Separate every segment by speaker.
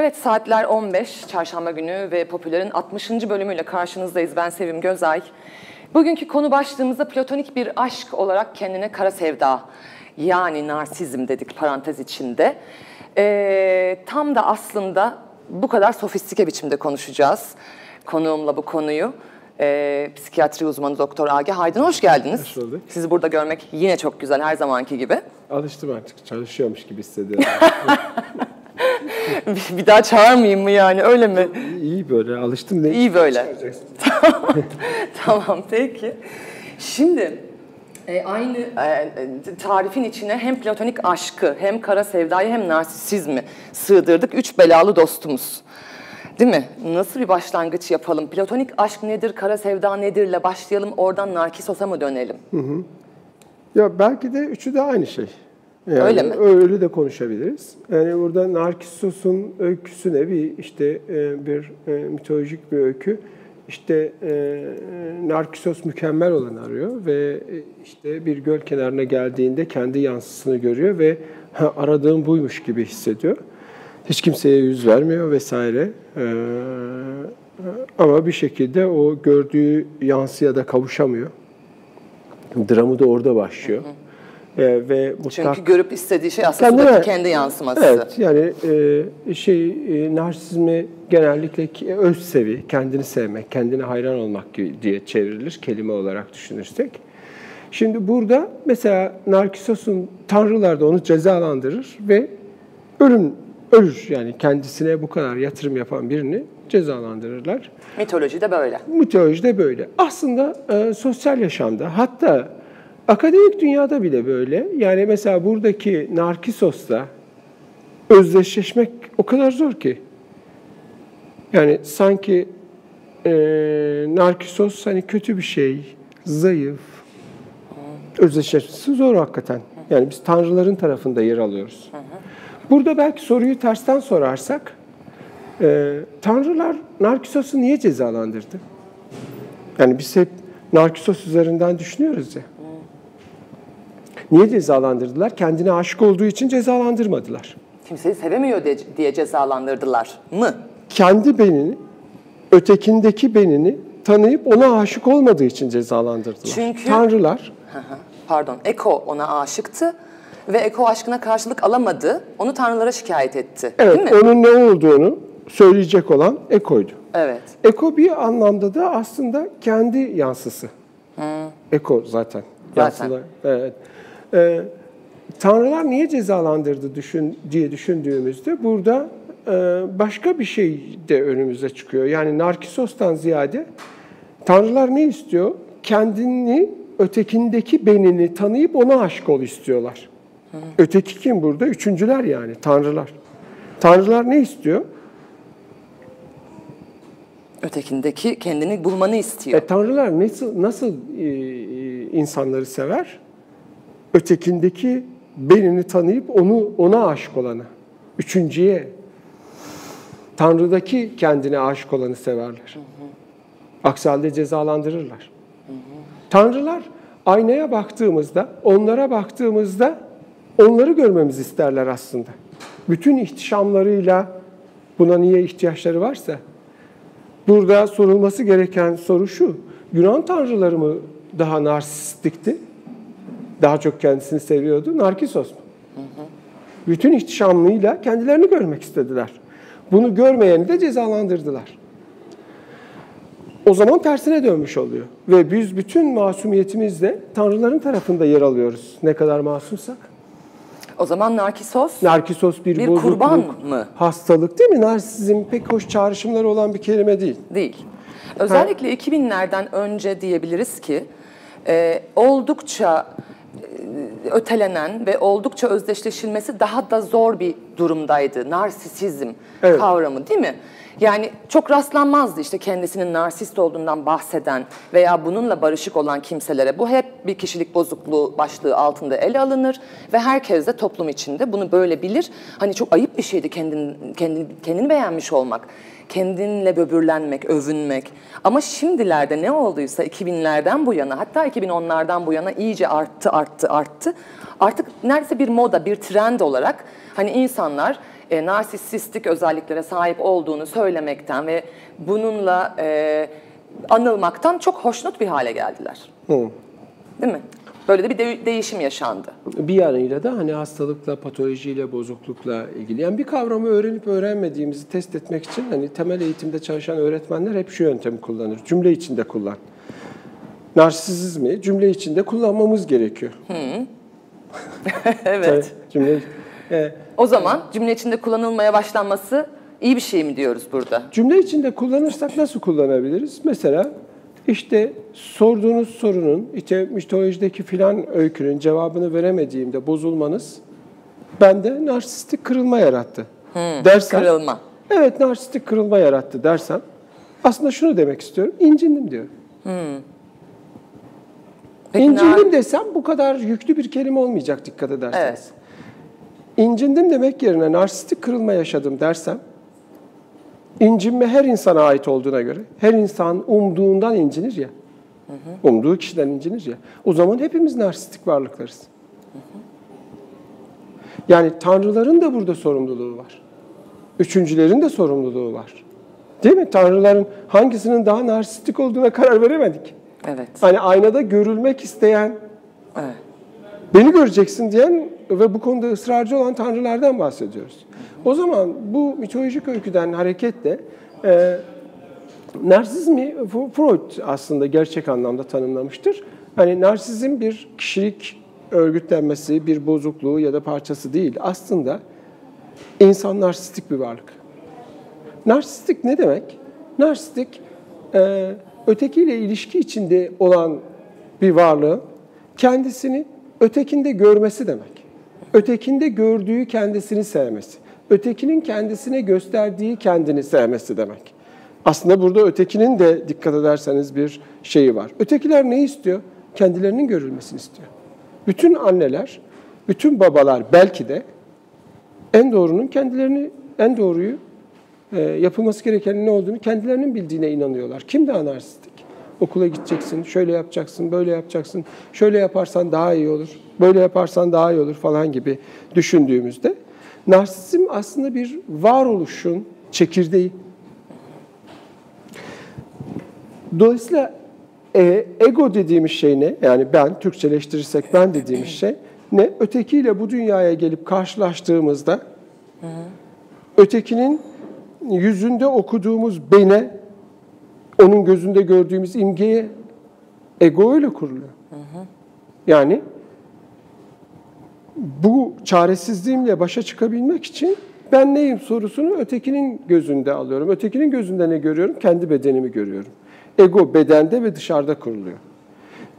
Speaker 1: Evet saatler 15 çarşamba günü ve Popüler'in 60. bölümüyle karşınızdayız. Ben Sevim Gözay. Bugünkü konu başlığımızda platonik bir aşk olarak kendine kara sevda yani narsizm dedik parantez içinde. Ee, tam da aslında bu kadar sofistike biçimde konuşacağız konuğumla bu konuyu. Ee, psikiyatri uzmanı Doktor Age Haydın hoş geldiniz.
Speaker 2: Hoş bulduk.
Speaker 1: Sizi burada görmek yine çok güzel her zamanki gibi.
Speaker 2: Alıştım artık. Çalışıyormuş gibi hissediyorum.
Speaker 1: bir, daha çağırmayayım mı yani öyle mi?
Speaker 2: İyi böyle alıştım. Ne
Speaker 1: İyi böyle. tamam peki. Şimdi e, aynı e, e, tarifin içine hem platonik aşkı hem kara sevdayı hem narsisizmi sığdırdık. Üç belalı dostumuz. Değil mi? Nasıl bir başlangıç yapalım? Platonik aşk nedir, kara sevda nedirle başlayalım. Oradan Narkisos'a mı dönelim?
Speaker 2: Ya belki de üçü de aynı şey. Yani
Speaker 1: Öyle mi?
Speaker 2: Öyle de konuşabiliriz. Yani burada Narkissos'un öyküsü ne? Bir işte e, bir e, mitolojik bir öykü. İşte e, Narkissos mükemmel olanı arıyor ve işte bir göl kenarına geldiğinde kendi yansısını görüyor ve ha, aradığım buymuş gibi hissediyor. Hiç kimseye yüz vermiyor vesaire. Ama bir şekilde o gördüğü yansıya da kavuşamıyor. Dramı da orada başlıyor. E, ve mutlak...
Speaker 1: Çünkü görüp istediği şey aslında
Speaker 2: Kendine-
Speaker 1: kendi yansıması.
Speaker 2: Evet yani e, şey e, narsizmi genellikle ki- öz sevi, kendini sevmek, kendine hayran olmak diye çevrilir kelime olarak düşünürsek. Şimdi burada mesela Narkissos'un tanrılar da onu cezalandırır ve ölüm ölür yani kendisine bu kadar yatırım yapan birini cezalandırırlar.
Speaker 1: Mitoloji de böyle.
Speaker 2: Mitolojide böyle. Aslında e, sosyal yaşamda hatta akademik dünyada bile böyle. Yani mesela buradaki Narkissos'la özdeşleşmek o kadar zor ki. Yani sanki e, Narkissos hani kötü bir şey, zayıf. Özdeşleşmesi zor hakikaten. Yani biz tanrıların tarafında yer alıyoruz. Burada belki soruyu tersten sorarsak, e, tanrılar Narkissos'u niye cezalandırdı? Yani biz hep Narkissos üzerinden düşünüyoruz ya. Niye cezalandırdılar? Kendine aşık olduğu için cezalandırmadılar.
Speaker 1: Kimseyi sevemiyor diye, cezalandırdılar mı?
Speaker 2: Kendi benini, ötekindeki benini tanıyıp ona aşık olmadığı için cezalandırdılar.
Speaker 1: Çünkü-
Speaker 2: Tanrılar.
Speaker 1: Pardon, Eko ona aşıktı ve Eko aşkına karşılık alamadı. Onu tanrılara şikayet etti.
Speaker 2: evet
Speaker 1: Değil mi?
Speaker 2: onun ne olduğunu söyleyecek olan Eko'ydu.
Speaker 1: Evet.
Speaker 2: Eko bir anlamda da aslında kendi yansısı. Eko zaten.
Speaker 1: Zaten.
Speaker 2: Yansılar. Evet. Ee, Tanrılar niye cezalandırdı düşün, diye düşündüğümüzde burada e, başka bir şey de önümüze çıkıyor. Yani Narkisos'tan ziyade Tanrılar ne istiyor? Kendini, ötekindeki benini tanıyıp ona aşık ol istiyorlar. Öteki kim burada? Üçüncüler yani, Tanrılar. Tanrılar ne istiyor?
Speaker 1: Ötekindeki kendini bulmanı istiyor.
Speaker 2: E, tanrılar nasıl nasıl e, e, insanları sever? Ötekindeki benini tanıyıp onu ona aşık olanı. Üçüncüye Tanrı'daki kendine aşık olanı severler. Aksi halde cezalandırırlar. Tanrılar aynaya baktığımızda, onlara baktığımızda onları görmemizi isterler aslında. Bütün ihtişamlarıyla buna niye ihtiyaçları varsa Burada sorulması gereken soru şu. Yunan tanrıları mı daha narsistikti? Daha çok kendisini seviyordu. Narkisos mu? Bütün ihtişamlığıyla kendilerini görmek istediler. Bunu görmeyeni de cezalandırdılar. O zaman tersine dönmüş oluyor. Ve biz bütün masumiyetimizle tanrıların tarafında yer alıyoruz. Ne kadar masumsak.
Speaker 1: O zaman Narkisos
Speaker 2: Narkisos bir,
Speaker 1: Bir
Speaker 2: bozukluk,
Speaker 1: kurban mı?
Speaker 2: hastalık değil mi? Narsizm pek hoş çağrışımları olan bir kelime değil.
Speaker 1: değil. Özellikle 2000'lerden önce diyebiliriz ki e, oldukça ötelenen ve oldukça özdeşleşilmesi daha da zor bir durumdaydı. Narsisizm
Speaker 2: Evet.
Speaker 1: kavramı değil mi? Yani çok rastlanmazdı işte kendisinin narsist olduğundan bahseden veya bununla barışık olan kimselere. Bu hep bir kişilik bozukluğu başlığı altında ele alınır ve herkes de toplum içinde bunu böyle bilir. Hani çok ayıp bir şeydi kendini, kendini, kendini beğenmiş olmak, kendinle böbürlenmek, övünmek. Ama şimdilerde ne olduysa 2000'lerden bu yana hatta 2010'lardan bu yana iyice arttı, arttı, arttı. Artık neredeyse bir moda, bir trend olarak hani insanlar e, narsisistik özelliklere sahip olduğunu söylemekten ve bununla e, anılmaktan çok hoşnut bir hale geldiler.
Speaker 2: Hı.
Speaker 1: Değil mi? Böyle de bir de- değişim yaşandı.
Speaker 2: Bir yanıyla da hani hastalıkla, patolojiyle, bozuklukla ilgili. Yani bir kavramı öğrenip öğrenmediğimizi test etmek için hani temel eğitimde çalışan öğretmenler hep şu yöntemi kullanır. Cümle içinde kullan. Narsisizmi cümle içinde kullanmamız gerekiyor.
Speaker 1: evet.
Speaker 2: Tabii, Cümle, e,
Speaker 1: O zaman cümle içinde kullanılmaya başlanması iyi bir şey mi diyoruz burada?
Speaker 2: Cümle içinde kullanırsak nasıl kullanabiliriz? Mesela işte sorduğunuz sorunun, işte mitolojideki filan öykünün cevabını veremediğimde bozulmanız bende narsistik kırılma yarattı. dersen,
Speaker 1: Kırılma.
Speaker 2: evet narsistik kırılma yarattı dersem aslında şunu demek istiyorum, incindim diyorum.
Speaker 1: Peki
Speaker 2: İncindim desem bu kadar yüklü bir kelime olmayacak dikkat ederseniz.
Speaker 1: Evet.
Speaker 2: İncindim demek yerine narsistik kırılma yaşadım dersem, incinme her insana ait olduğuna göre, her insan umduğundan incinir ya, umduğu kişiden incinir ya, o zaman hepimiz narsistik varlıklarız. Yani tanrıların da burada sorumluluğu var. Üçüncülerin de sorumluluğu var. Değil mi? Tanrıların hangisinin daha narsistik olduğuna karar veremedik.
Speaker 1: Evet.
Speaker 2: Hani aynada görülmek isteyen,
Speaker 1: evet.
Speaker 2: beni göreceksin diyen ve bu konuda ısrarcı olan tanrılardan bahsediyoruz. O zaman bu mitolojik öyküden hareketle e, narsizmi Freud aslında gerçek anlamda tanımlamıştır. Hani narsizm bir kişilik örgütlenmesi, bir bozukluğu ya da parçası değil. Aslında insan narsistik bir varlık. Narsistik ne demek? Narsistik e, ötekiyle ilişki içinde olan bir varlığın kendisini ötekinde görmesi demek. Ötekinde gördüğü kendisini sevmesi. Ötekinin kendisine gösterdiği kendini sevmesi demek. Aslında burada ötekinin de dikkat ederseniz bir şeyi var. Ötekiler ne istiyor? Kendilerinin görülmesini istiyor. Bütün anneler, bütün babalar belki de en doğrunun kendilerini, en doğruyu e, yapılması gerekenin ne olduğunu kendilerinin bildiğine inanıyorlar. Kim daha narsistik? Okula gideceksin, şöyle yapacaksın, böyle yapacaksın, şöyle yaparsan daha iyi olur, böyle yaparsan daha iyi olur falan gibi düşündüğümüzde narsizm aslında bir varoluşun çekirdeği. Dolayısıyla e, ego dediğimiz şey ne? Yani ben, Türkçeleştirirsek ben dediğimiz şey ne? Ötekiyle bu dünyaya gelip karşılaştığımızda ötekinin yüzünde okuduğumuz bene, onun gözünde gördüğümüz imgeye ego öyle kuruluyor. Yani bu çaresizliğimle başa çıkabilmek için ben neyim sorusunu ötekinin gözünde alıyorum. Ötekinin gözünde ne görüyorum? Kendi bedenimi görüyorum. Ego bedende ve dışarıda kuruluyor.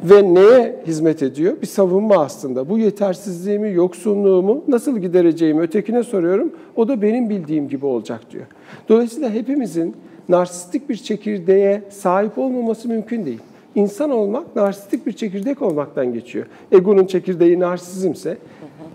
Speaker 2: Ve neye hizmet ediyor? Bir savunma aslında. Bu yetersizliğimi, yoksunluğumu nasıl gidereceğimi ötekine soruyorum. O da benim bildiğim gibi olacak diyor. Dolayısıyla hepimizin narsistik bir çekirdeğe sahip olmaması mümkün değil. İnsan olmak narsistik bir çekirdek olmaktan geçiyor. Egonun çekirdeği narsizmse,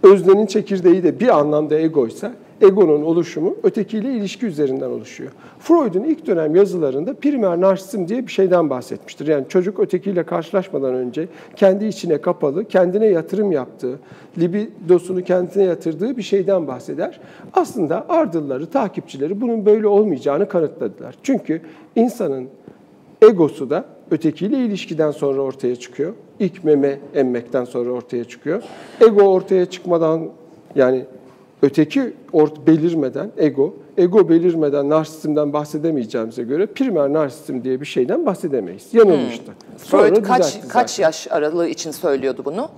Speaker 2: öznenin çekirdeği de bir anlamda egoysa, egonun oluşumu ötekiyle ilişki üzerinden oluşuyor. Freud'un ilk dönem yazılarında primer narsizm diye bir şeyden bahsetmiştir. Yani çocuk ötekiyle karşılaşmadan önce kendi içine kapalı, kendine yatırım yaptığı, libidosunu kendine yatırdığı bir şeyden bahseder. Aslında ardılları, takipçileri bunun böyle olmayacağını kanıtladılar. Çünkü insanın egosu da ötekiyle ilişkiden sonra ortaya çıkıyor. İlk meme emmekten sonra ortaya çıkıyor. Ego ortaya çıkmadan yani öteki ort belirmeden ego, ego belirmeden narsizmden bahsedemeyeceğimize göre primer narsizm diye bir şeyden bahsedemeyiz. Yanılmıştı. Sonra
Speaker 1: Freud kaç kaç yaş aralığı için söylüyordu bunu?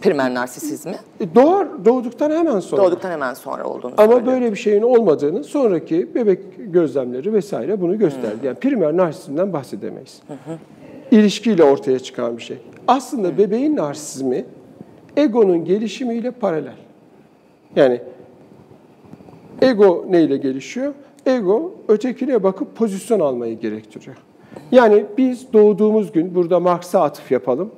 Speaker 1: Primer narsisizmi.
Speaker 2: E, Doğar, doğduktan hemen sonra.
Speaker 1: Doğduktan hemen sonra olduğunu
Speaker 2: Ama
Speaker 1: söylüyor.
Speaker 2: böyle bir şeyin olmadığını sonraki bebek gözlemleri vesaire bunu gösterdi. Yani primer narsizmden bahsedemeyiz. İlişkiyle ortaya çıkan bir şey. Aslında bebeğin narsizmi egonun gelişimiyle paralel. Yani ego neyle gelişiyor? Ego ötekine bakıp pozisyon almayı gerektiriyor. Yani biz doğduğumuz gün, burada Marx'a atıf yapalım.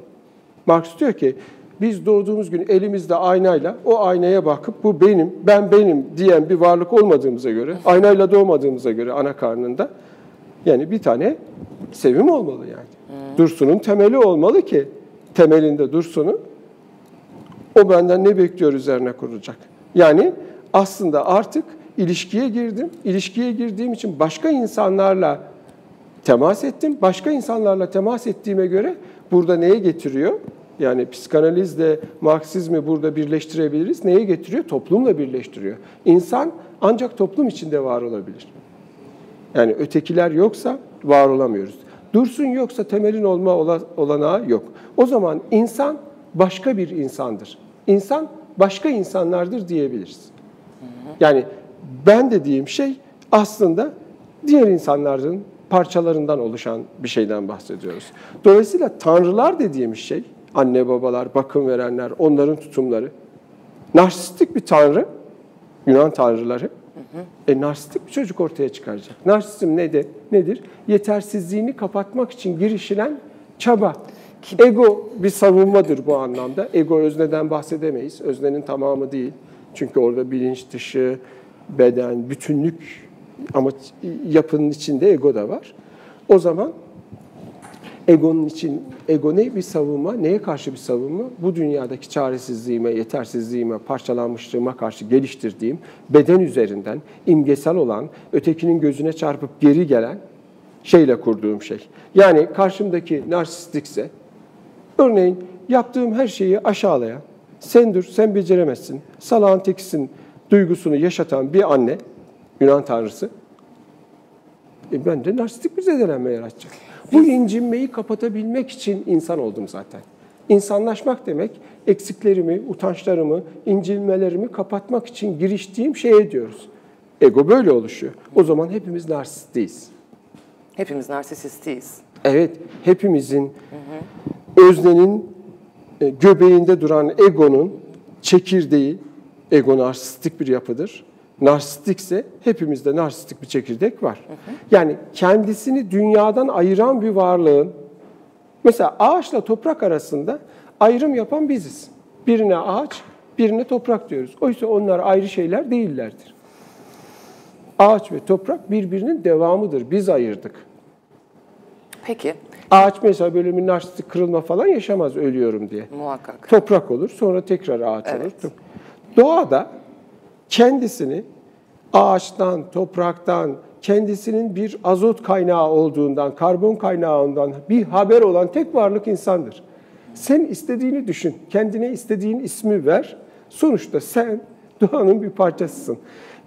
Speaker 2: Marx diyor ki, biz doğduğumuz gün elimizde aynayla o aynaya bakıp bu benim, ben benim diyen bir varlık olmadığımıza göre, aynayla doğmadığımıza göre ana karnında yani bir tane sevim olmalı yani. Dursun'un temeli olmalı ki temelinde Dursun'un o benden ne bekliyor üzerine kurulacak. Yani aslında artık ilişkiye girdim. İlişkiye girdiğim için başka insanlarla temas ettim. Başka insanlarla temas ettiğime göre burada neye getiriyor? Yani psikanalizle Marksizmi burada birleştirebiliriz. Neye getiriyor? Toplumla birleştiriyor. İnsan ancak toplum içinde var olabilir. Yani ötekiler yoksa var olamıyoruz. Dursun yoksa temelin olma olanağı yok. O zaman insan başka bir insandır. İnsan başka insanlardır diyebiliriz. Yani ben dediğim şey aslında diğer insanların parçalarından oluşan bir şeyden bahsediyoruz. Dolayısıyla tanrılar dediğimiz şey, anne babalar, bakım verenler, onların tutumları, narsistik bir tanrı, Yunan tanrıları, e, narsistik bir çocuk ortaya çıkaracak. Narsizm nedir? nedir? Yetersizliğini kapatmak için girişilen çaba. Ego bir savunmadır bu anlamda. Ego özneden bahsedemeyiz. Öznenin tamamı değil. Çünkü orada bilinç dışı, beden, bütünlük ama yapının içinde ego da var. O zaman egonun için ego ne bir savunma, neye karşı bir savunma? Bu dünyadaki çaresizliğime, yetersizliğime, parçalanmışlığıma karşı geliştirdiğim beden üzerinden imgesel olan, ötekinin gözüne çarpıp geri gelen şeyle kurduğum şey. Yani karşımdaki narsistikse, örneğin yaptığım her şeyi aşağılayan, sen dur, sen beceremezsin, salağın tekisin duygusunu yaşatan bir anne, Yunan tanrısı, e ben de narsistik bir zedelenme yaratacak. Bu incinmeyi kapatabilmek için insan oldum zaten. İnsanlaşmak demek eksiklerimi, utançlarımı, incinmelerimi kapatmak için giriştiğim şeye diyoruz. Ego böyle oluşuyor. O zaman hepimiz narsistiyiz.
Speaker 1: Hepimiz narsisistiyiz.
Speaker 2: Evet, hepimizin öznenin e, göbeğinde duran egonun çekirdeği, ego narsistik bir yapıdır. Narsistikse hepimizde narsistik bir çekirdek var. Yani kendisini dünyadan ayıran bir varlığın, mesela ağaçla toprak arasında ayrım yapan biziz. Birine ağaç, birine toprak diyoruz. Oysa onlar ayrı şeyler değillerdir. Ağaç ve toprak birbirinin devamıdır. Biz ayırdık.
Speaker 1: Peki.
Speaker 2: Ağaç mesela bir narsistik kırılma falan yaşamaz ölüyorum diye.
Speaker 1: Muhakkak.
Speaker 2: Toprak olur, sonra tekrar ağaç
Speaker 1: Evet.
Speaker 2: olur. Doğada kendisini ağaçtan, topraktan, kendisinin bir azot kaynağı olduğundan, karbon kaynağından bir haber olan tek varlık insandır. Sen istediğini düşün, kendine istediğin ismi ver. Sonuçta sen doğanın bir parçasısın.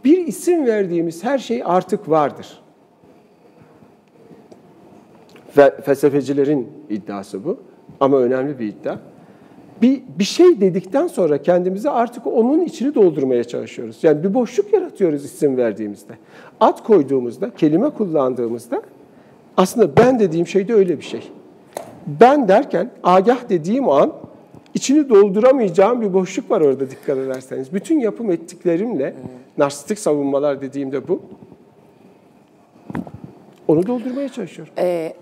Speaker 2: Bir isim verdiğimiz her şey artık vardır. Felsefecilerin iddiası bu. Ama önemli bir iddia. Bir, bir şey dedikten sonra kendimize artık onun içini doldurmaya çalışıyoruz. Yani bir boşluk yaratıyoruz isim verdiğimizde. Ad koyduğumuzda, kelime kullandığımızda aslında ben dediğim şey de öyle bir şey. Ben derken agah dediğim an içini dolduramayacağım bir boşluk var orada dikkat ederseniz. Bütün yapım ettiklerimle, narsistik savunmalar dediğimde bu. Onu doldurmaya çalışıyorum.
Speaker 1: Ee,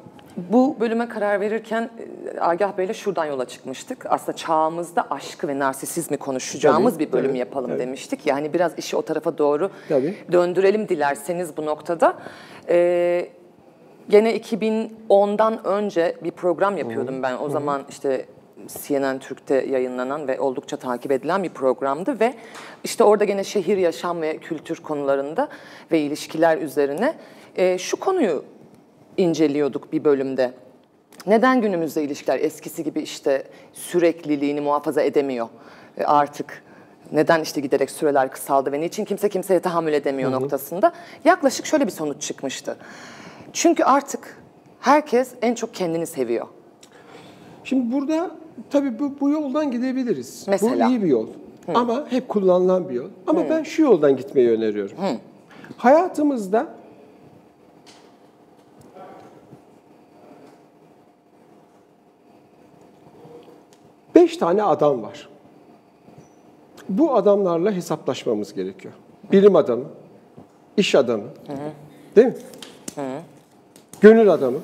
Speaker 1: bu bölüme karar verirken e, Agah Bey'le şuradan yola çıkmıştık. Aslında çağımızda aşkı ve narsisizmi konuşacağımız
Speaker 2: Tabii,
Speaker 1: bir bölüm
Speaker 2: tabii,
Speaker 1: yapalım
Speaker 2: tabii.
Speaker 1: demiştik. Yani biraz işi o tarafa doğru
Speaker 2: Tabii.
Speaker 1: döndürelim dilerseniz bu noktada. Ee, gene 2010'dan önce bir program yapıyordum ben. O zaman işte CNN Türk'te yayınlanan ve oldukça takip edilen bir programdı ve işte orada gene şehir yaşam ve kültür konularında ve ilişkiler üzerine e, şu konuyu inceliyorduk bir bölümde. Neden günümüzde ilişkiler eskisi gibi işte sürekliliğini muhafaza edemiyor e, artık? Neden işte giderek süreler kısaldı ve niçin kimse kimseye tahammül edemiyor noktasında yaklaşık şöyle bir sonuç çıkmıştı. Çünkü artık herkes en çok kendini seviyor.
Speaker 2: Şimdi burada tabii bu, bu yoldan gidebiliriz.
Speaker 1: Mesela?
Speaker 2: Bu iyi bir yol. Ama hep kullanılan bir yol. Ama ben şu yoldan gitmeyi öneriyorum. Hayatımızda beş tane adam var. Bu adamlarla hesaplaşmamız gerekiyor. Bilim adamı, iş adamı, değil mi? Gönül adamı,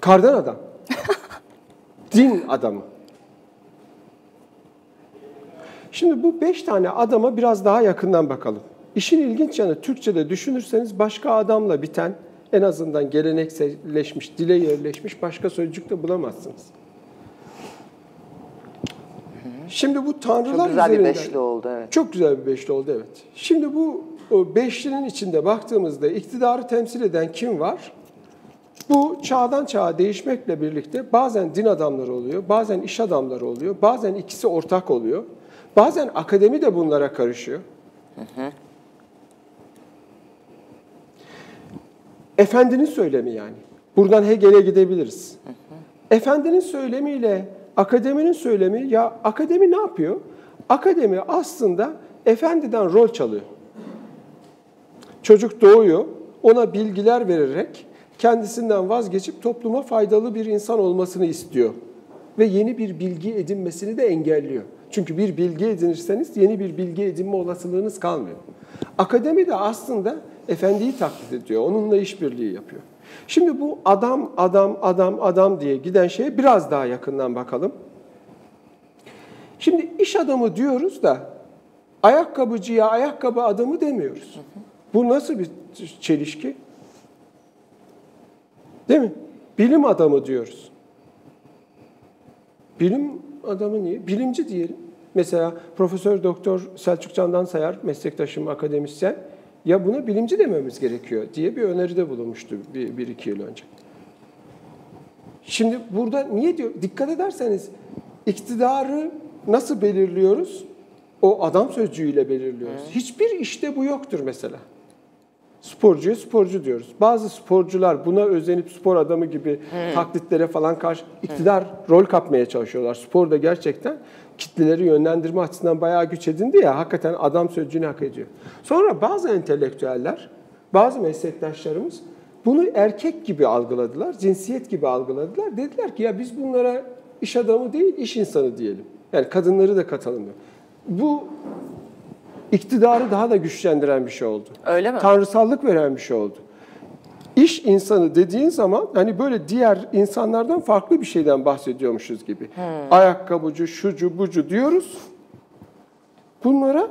Speaker 2: kardan adam, din adamı. Şimdi bu beş tane adama biraz daha yakından bakalım. İşin ilginç yanı Türkçe'de düşünürseniz başka adamla biten en azından gelenekselleşmiş, dile yerleşmiş başka sözcük de bulamazsınız. Şimdi bu tanrılar
Speaker 1: Çok güzel bir
Speaker 2: üzerinden-
Speaker 1: beşli oldu evet.
Speaker 2: Çok güzel bir beşli oldu evet. Şimdi bu beşlinin içinde baktığımızda iktidarı temsil eden kim var? Bu çağdan çağa değişmekle birlikte bazen din adamları oluyor, bazen iş adamları oluyor, bazen ikisi ortak oluyor. Bazen akademi de bunlara karışıyor. Efendinin söylemi yani. Buradan Hegel'e gidebiliriz. Efendinin söylemiyle akademinin söylemi ya akademi ne yapıyor? Akademi aslında efendiden rol çalıyor. Çocuk doğuyor, ona bilgiler vererek kendisinden vazgeçip topluma faydalı bir insan olmasını istiyor. Ve yeni bir bilgi edinmesini de engelliyor. Çünkü bir bilgi edinirseniz yeni bir bilgi edinme olasılığınız kalmıyor. Akademi de aslında efendiyi taklit ediyor, onunla işbirliği yapıyor. Şimdi bu adam, adam, adam, adam diye giden şeye biraz daha yakından bakalım. Şimdi iş adamı diyoruz da ayakkabıcıya ayakkabı adamı demiyoruz. Bu nasıl bir çelişki? Değil mi? Bilim adamı diyoruz. Bilim adamı niye? Bilimci diyelim. Mesela Profesör Doktor Selçuk Candan Sayar, meslektaşım akademisyen, ya buna bilimci dememiz gerekiyor diye bir öneride bulunmuştu bir, bir iki yıl önce. Şimdi burada niye diyor? Dikkat ederseniz iktidarı nasıl belirliyoruz? O adam sözcüğüyle belirliyoruz. Hiçbir işte bu yoktur mesela. Sporcuya sporcu diyoruz. Bazı sporcular buna özenip spor adamı gibi taklitlere falan karşı iktidar rol kapmaya çalışıyorlar. Sporda gerçekten kitleleri yönlendirme açısından bayağı güç edindi ya hakikaten adam sözcüğünü hak ediyor. Sonra bazı entelektüeller, bazı meslektaşlarımız bunu erkek gibi algıladılar, cinsiyet gibi algıladılar. Dediler ki ya biz bunlara iş adamı değil, iş insanı diyelim. Yani kadınları da katalım. Bu iktidarı daha da güçlendiren bir şey oldu.
Speaker 1: Öyle mi?
Speaker 2: Tanrısallık veren bir şey oldu. İş insanı dediğin zaman hani böyle diğer insanlardan farklı bir şeyden bahsediyormuşuz gibi. Ayakkabıcı, şucu, bucu diyoruz. Bunlara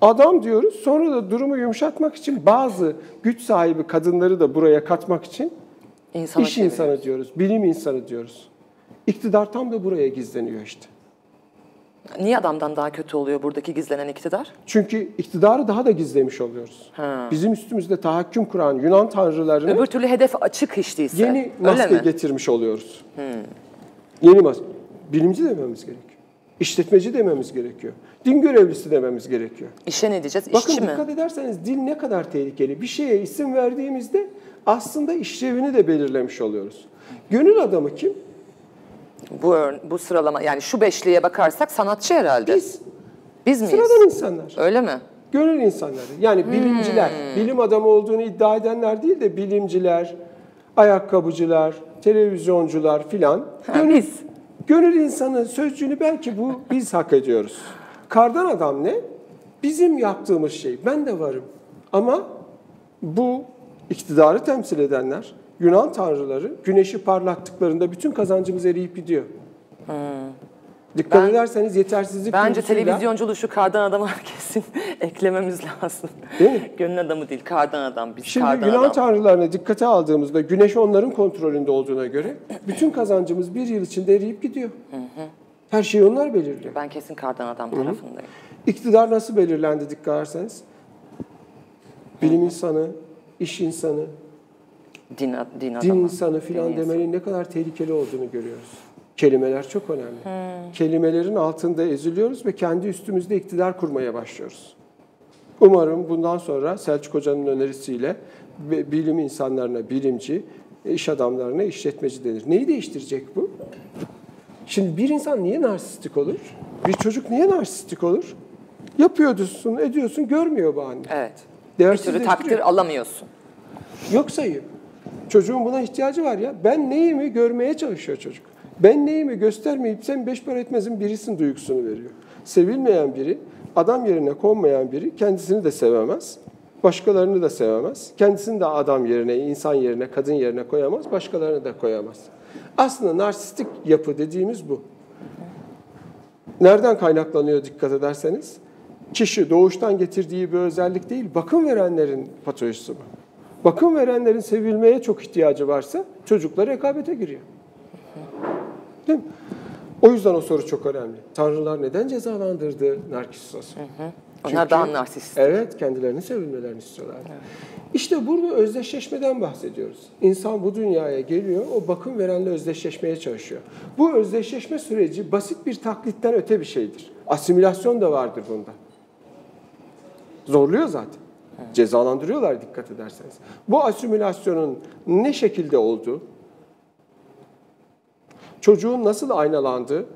Speaker 2: adam diyoruz. Sonra da durumu yumuşatmak için bazı güç sahibi kadınları da buraya katmak için
Speaker 1: İnsana
Speaker 2: iş
Speaker 1: çeviriyoruz.
Speaker 2: insanı diyoruz, bilim insanı diyoruz. İktidar tam da buraya gizleniyor işte.
Speaker 1: Niye adamdan daha kötü oluyor buradaki gizlenen iktidar?
Speaker 2: Çünkü iktidarı daha da gizlemiş oluyoruz.
Speaker 1: Ha.
Speaker 2: Bizim üstümüzde tahakküm kuran Yunan tanrılarını
Speaker 1: Öbür türlü hedef açık hiç değilse.
Speaker 2: yeni maske
Speaker 1: mi?
Speaker 2: getirmiş oluyoruz. Yeni maske. Bilimci dememiz gerekiyor. İşletmeci dememiz gerekiyor. Din görevlisi dememiz gerekiyor.
Speaker 1: İşe ne diyeceğiz?
Speaker 2: Bakın
Speaker 1: İşçi mi?
Speaker 2: dikkat ederseniz dil ne kadar tehlikeli. Bir şeye isim verdiğimizde aslında işlevini de belirlemiş oluyoruz. Gönül adamı kim?
Speaker 1: Bu, bu sıralama yani şu beşliğe bakarsak sanatçı herhalde.
Speaker 2: Biz.
Speaker 1: Biz miyiz?
Speaker 2: Sıradan insanlar.
Speaker 1: Öyle mi?
Speaker 2: Gönül insanları. Yani bilimciler, bilim adamı olduğunu iddia edenler değil de bilimciler, ayakkabıcılar, televizyoncular filan.
Speaker 1: Biz.
Speaker 2: Gönül insanı sözcüğünü belki bu biz hak ediyoruz. Kardan adam ne? Bizim yaptığımız şey. Ben de varım. Ama bu iktidarı temsil edenler, Yunan tanrıları güneşi parlattıklarında bütün kazancımız eriyip gidiyor. Dikkat
Speaker 1: Ben-
Speaker 2: ederseniz yetersizlik
Speaker 1: Bence televizyonculuğu şu kardan adama kesin eklememiz lazım.
Speaker 2: Değil mi?
Speaker 1: Gönül adamı değil, kardan adam. Biz
Speaker 2: Şimdi
Speaker 1: kardan
Speaker 2: Yunan
Speaker 1: adam.
Speaker 2: tanrılarına dikkate aldığımızda güneş onların kontrolünde olduğuna göre bütün kazancımız bir yıl içinde eriyip gidiyor. Her şeyi onlar belirliyor.
Speaker 1: Ben kesin kardan adam tarafındayım.
Speaker 2: İktidar nasıl belirlendi dikkat ederseniz? Bilim insanı, iş insanı,
Speaker 1: Din, din adamı.
Speaker 2: din insanı filan demenin ne kadar tehlikeli olduğunu görüyoruz. Kelimeler çok önemli. Kelimelerin altında eziliyoruz ve kendi üstümüzde iktidar kurmaya başlıyoruz. Umarım bundan sonra Selçuk Hoca'nın önerisiyle bi- bilim insanlarına bilimci, iş adamlarına işletmeci denir. Neyi değiştirecek bu? Şimdi bir insan niye narsistik olur? Bir çocuk niye narsistik olur? Yapıyorsun, ediyorsun, görmüyor bu anne.
Speaker 1: Evet. Bir türlü takdir alamıyorsun.
Speaker 2: Yok sayıyor. Çocuğun buna ihtiyacı var ya. Ben neyimi görmeye çalışıyor çocuk. Ben neyimi göstermeyip sen beş para etmezin birisin duygusunu veriyor. Sevilmeyen biri, adam yerine konmayan biri kendisini de sevemez. Başkalarını da sevemez. Kendisini de adam yerine, insan yerine, kadın yerine koyamaz. Başkalarını da koyamaz. Aslında narsistik yapı dediğimiz bu. Nereden kaynaklanıyor dikkat ederseniz? Kişi doğuştan getirdiği bir özellik değil, bakım verenlerin patolojisi bu. Bakım verenlerin sevilmeye çok ihtiyacı varsa çocuklar rekabete giriyor. Değil mi? O yüzden o soru çok önemli. Tanrılar neden cezalandırdı Narkissos'u?
Speaker 1: Onlar daha narsist.
Speaker 2: Evet, kendilerini sevilmelerini istiyorlar. İşte burada özdeşleşmeden bahsediyoruz. İnsan bu dünyaya geliyor, o bakım verenle özdeşleşmeye çalışıyor. Bu özdeşleşme süreci basit bir taklitten öte bir şeydir. Asimilasyon da vardır bunda. Zorluyor zaten. Cezalandırıyorlar dikkat ederseniz. Bu asimilasyonun ne şekilde olduğu, çocuğun nasıl aynalandığı,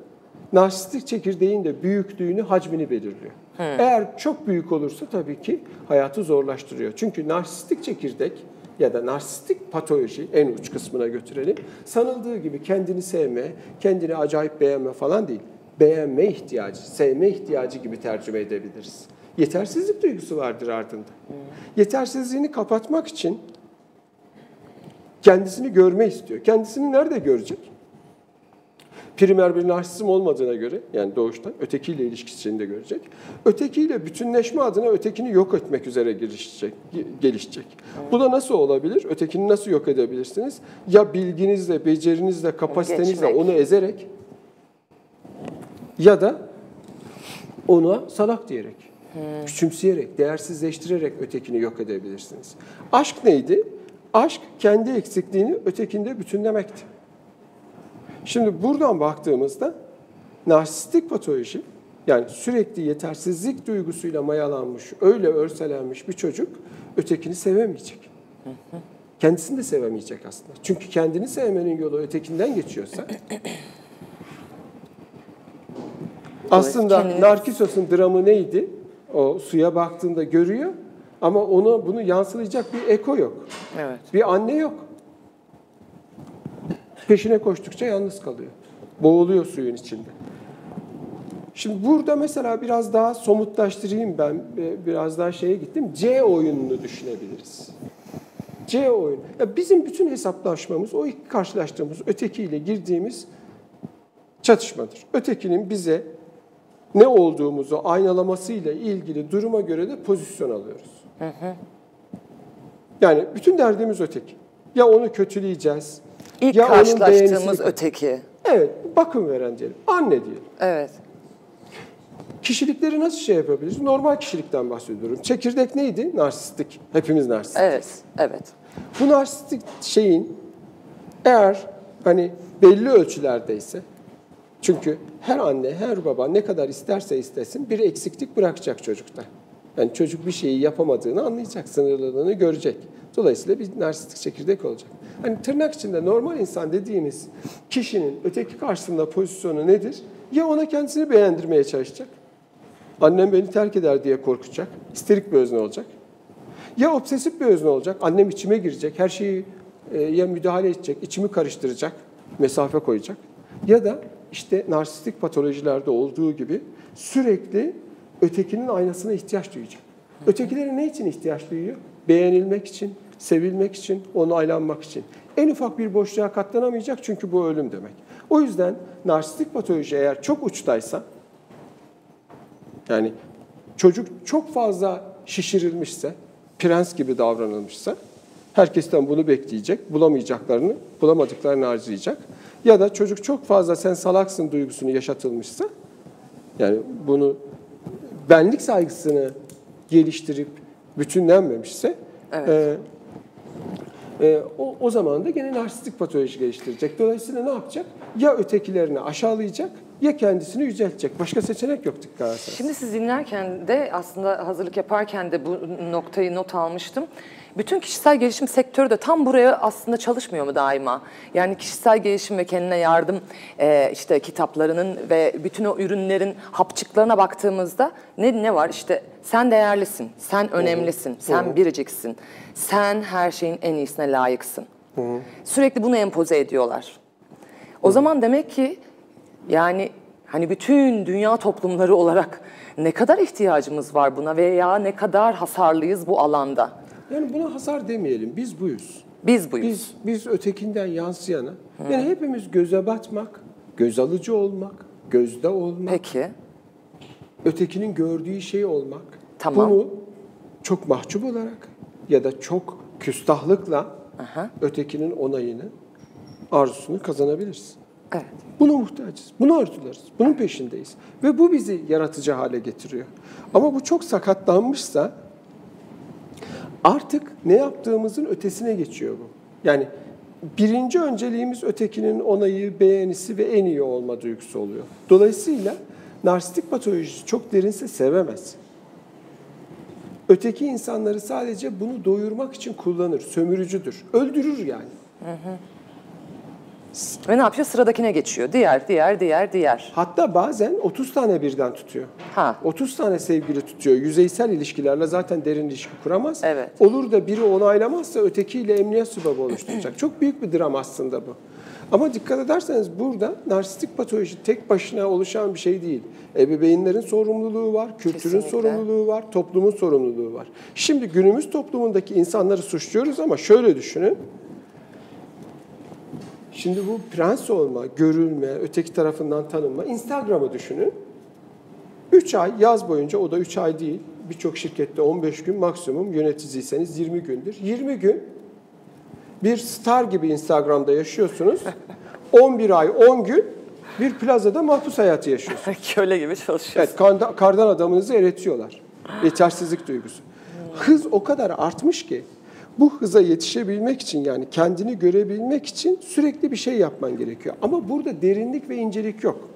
Speaker 2: narsistik çekirdeğin de büyüklüğünü, hacmini belirliyor. Eğer çok büyük olursa tabii ki hayatı zorlaştırıyor. Çünkü narsistik çekirdek ya da narsistik patoloji en uç kısmına götürelim. Sanıldığı gibi kendini sevme, kendini acayip beğenme falan değil. Beğenme ihtiyacı, sevme ihtiyacı gibi tercüme edebiliriz. Yetersizlik duygusu vardır ardında. Yetersizliğini kapatmak için kendisini görme istiyor. Kendisini nerede görecek? primer bir narsizm olmadığına göre yani doğuştan ötekiyle ilişkisini de görecek. Ötekiyle bütünleşme adına ötekini yok etmek üzere gelişecek. gelişecek. Bu da nasıl olabilir? Ötekini nasıl yok edebilirsiniz? Ya bilginizle, becerinizle, kapasitenizle onu ezerek ya da ona salak diyerek, küçümseyerek, değersizleştirerek ötekini yok edebilirsiniz. Aşk neydi? Aşk kendi eksikliğini ötekinde bütünlemekti. Şimdi buradan baktığımızda narsistik patoloji yani sürekli yetersizlik duygusuyla mayalanmış, öyle örselenmiş bir çocuk ötekini sevemeyecek. Kendisini de sevemeyecek aslında. Çünkü kendini sevmenin yolu ötekinden geçiyorsa aslında Narkissos'un dramı neydi? O suya baktığında görüyor ama onu bunu yansılayacak bir eko yok.
Speaker 1: Evet.
Speaker 2: Bir anne yok. Peşine koştukça yalnız kalıyor. Boğuluyor suyun içinde. Şimdi burada mesela biraz daha somutlaştırayım ben. e, Biraz daha şeye gittim. C oyununu düşünebiliriz. C oyun. Ya bizim bütün hesaplaşmamız o ilk karşılaştığımız ötekiyle girdiğimiz çatışmadır. Ötekinin bize ne olduğumuzu aynalamasıyla ilgili duruma göre de pozisyon alıyoruz. Yani bütün derdimiz öteki. Ya onu kötüleyeceğiz.
Speaker 1: İlk
Speaker 2: ya onun
Speaker 1: karşılaştığımız
Speaker 2: beğenisini-
Speaker 1: öteki.
Speaker 2: Evet, bakım veren diyelim. Anne diyelim.
Speaker 1: Evet.
Speaker 2: Kişilikleri nasıl şey yapabiliriz? Normal kişilikten bahsediyorum. Çekirdek neydi? Narsistik. Hepimiz narsistik.
Speaker 1: Evet. Evet.
Speaker 2: Bu narsistik şeyin eğer hani belli ölçülerdeyse çünkü her anne, her baba ne kadar isterse istesin bir eksiklik bırakacak çocukta. Yani çocuk bir şeyi yapamadığını anlayacak, sınırlılığını görecek. Dolayısıyla bir narsistik çekirdek olacak. Hani tırnak içinde normal insan dediğimiz kişinin öteki karşısında pozisyonu nedir? Ya ona kendisini beğendirmeye çalışacak. Annem beni terk eder diye korkacak. İsterik bir özne olacak. Ya obsesif bir özne olacak. Annem içime girecek. Her şeyi e, ya müdahale edecek, içimi karıştıracak, mesafe koyacak. Ya da işte narsistik patolojilerde olduğu gibi sürekli ötekinin aynasına ihtiyaç duyacak. Ötekileri ne için ihtiyaç duyuyor? Beğenilmek için, sevilmek için, onaylanmak için. En ufak bir boşluğa katlanamayacak çünkü bu ölüm demek. O yüzden narsistik patoloji eğer çok uçtaysa, yani çocuk çok fazla şişirilmişse, prens gibi davranılmışsa herkesten bunu bekleyecek, bulamayacaklarını, bulamadıklarını harcayacak. Ya da çocuk çok fazla sen salaksın duygusunu yaşatılmışsa, yani bunu benlik saygısını geliştirip bütünlenmemişse,
Speaker 1: Evet.
Speaker 2: e, e, o, o zaman da gene narsistik patoloji geliştirecek. Dolayısıyla ne yapacak? Ya ötekilerini aşağılayacak ya kendisini yüceltecek. Başka seçenek yok dikkat ederseniz.
Speaker 1: Şimdi siz dinlerken de aslında hazırlık yaparken de bu noktayı not almıştım. Bütün kişisel gelişim sektörü de tam buraya aslında çalışmıyor mu daima? Yani kişisel gelişim ve kendine yardım e, işte kitaplarının ve bütün o ürünlerin hapçıklarına baktığımızda ne ne var? İşte sen değerlisin, sen önemlisin, sen biriciksin, sen her şeyin en iyisine layıksın. Sürekli bunu empoze ediyorlar. O zaman demek ki yani hani bütün dünya toplumları olarak ne kadar ihtiyacımız var buna veya ne kadar hasarlıyız bu alanda?
Speaker 2: Yani buna hasar demeyelim. Biz buyuz.
Speaker 1: Biz buyuz.
Speaker 2: Biz biz ötekinden yansıyana. Yani hepimiz göze batmak, göz alıcı olmak, gözde olmak,
Speaker 1: Peki.
Speaker 2: ötekinin gördüğü şey olmak.
Speaker 1: Tamam.
Speaker 2: Bunu çok mahcup olarak ya da çok küstahlıkla
Speaker 1: Aha.
Speaker 2: ötekinin onayını, arzusunu kazanabilirsin.
Speaker 1: Evet.
Speaker 2: Buna muhtacız. Bunu arzularız. Bunun peşindeyiz. Ve bu bizi yaratıcı hale getiriyor. Ama bu çok sakatlanmışsa artık ne yaptığımızın ötesine geçiyor bu. Yani birinci önceliğimiz ötekinin onayı, beğenisi ve en iyi olma duygusu oluyor. Dolayısıyla narsistik patolojisi çok derinse sevemez. Öteki insanları sadece bunu doyurmak için kullanır, sömürücüdür, öldürür yani. Hı hı.
Speaker 1: Ve ne yapıyor? Sıradakine geçiyor. Diğer, diğer, diğer, diğer.
Speaker 2: Hatta bazen 30 tane birden tutuyor.
Speaker 1: Ha.
Speaker 2: 30 tane sevgili tutuyor. Yüzeysel ilişkilerle zaten derin ilişki kuramaz.
Speaker 1: Evet.
Speaker 2: Olur da biri onaylamazsa ötekiyle emniyet sübabı oluşturacak. Çok büyük bir dram aslında bu. Ama dikkat ederseniz burada narsistik patoloji tek başına oluşan bir şey değil. Ebeveynlerin sorumluluğu var, kültürün
Speaker 1: Kesinlikle.
Speaker 2: sorumluluğu var, toplumun sorumluluğu var. Şimdi günümüz toplumundaki insanları suçluyoruz ama şöyle düşünün. Şimdi bu prens olma, görülme, öteki tarafından tanınma, Instagram'ı düşünün. 3 ay yaz boyunca, o da 3 ay değil, birçok şirkette 15 gün maksimum yöneticiyseniz 20 gündür. 20 gün bir star gibi Instagram'da yaşıyorsunuz. 11 ay, 10 gün bir plazada mahpus hayatı yaşıyorsunuz.
Speaker 1: Köle gibi çalışıyorsun.
Speaker 2: Evet, kardan, kardan adamınızı eritiyorlar. Yetersizlik duygusu. Hız o kadar artmış ki bu hıza yetişebilmek için yani kendini görebilmek için sürekli bir şey yapman gerekiyor. Ama burada derinlik ve incelik yok.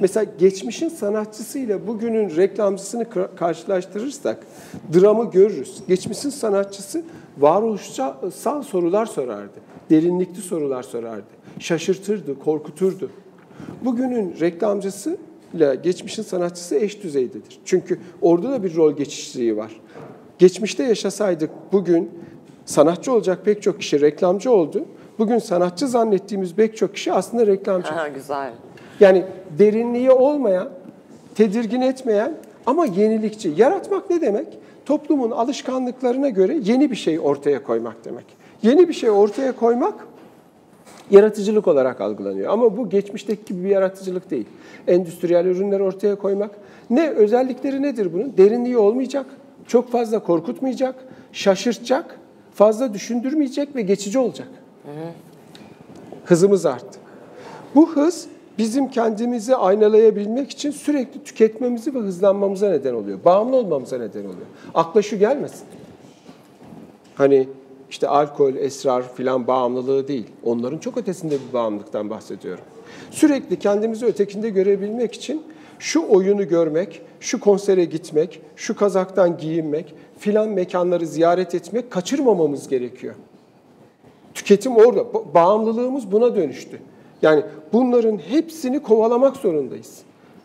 Speaker 2: Mesela geçmişin sanatçısıyla bugünün reklamcısını karşılaştırırsak dramı görürüz. Geçmişin sanatçısı varoluşsal sorular sorardı. Derinlikli sorular sorardı. Şaşırtırdı, korkuturdu. Bugünün reklamcısı ile geçmişin sanatçısı eş düzeydedir. Çünkü orada da bir rol geçişliği var. Geçmişte yaşasaydık bugün sanatçı olacak pek çok kişi reklamcı oldu. Bugün sanatçı zannettiğimiz pek çok kişi aslında reklamcı.
Speaker 1: Ha, güzel.
Speaker 2: Yani derinliği olmayan, tedirgin etmeyen ama yenilikçi. Yaratmak ne demek? Toplumun alışkanlıklarına göre yeni bir şey ortaya koymak demek. Yeni bir şey ortaya koymak yaratıcılık olarak algılanıyor. Ama bu geçmişteki gibi bir yaratıcılık değil. Endüstriyel ürünler ortaya koymak. Ne özellikleri nedir bunun? Derinliği olmayacak, çok fazla korkutmayacak, şaşırtacak, fazla düşündürmeyecek ve geçici olacak. Hızımız arttı. Bu hız bizim kendimizi aynalayabilmek için sürekli tüketmemizi ve hızlanmamıza neden oluyor. Bağımlı olmamıza neden oluyor. Akla şu gelmesin. Hani işte alkol, esrar filan bağımlılığı değil. Onların çok ötesinde bir bağımlılıktan bahsediyorum. Sürekli kendimizi ötekinde görebilmek için şu oyunu görmek, şu konsere gitmek, şu kazaktan giyinmek, filan mekanları ziyaret etmek kaçırmamamız gerekiyor. Tüketim orada. Bağımlılığımız buna dönüştü. Yani bunların hepsini kovalamak zorundayız.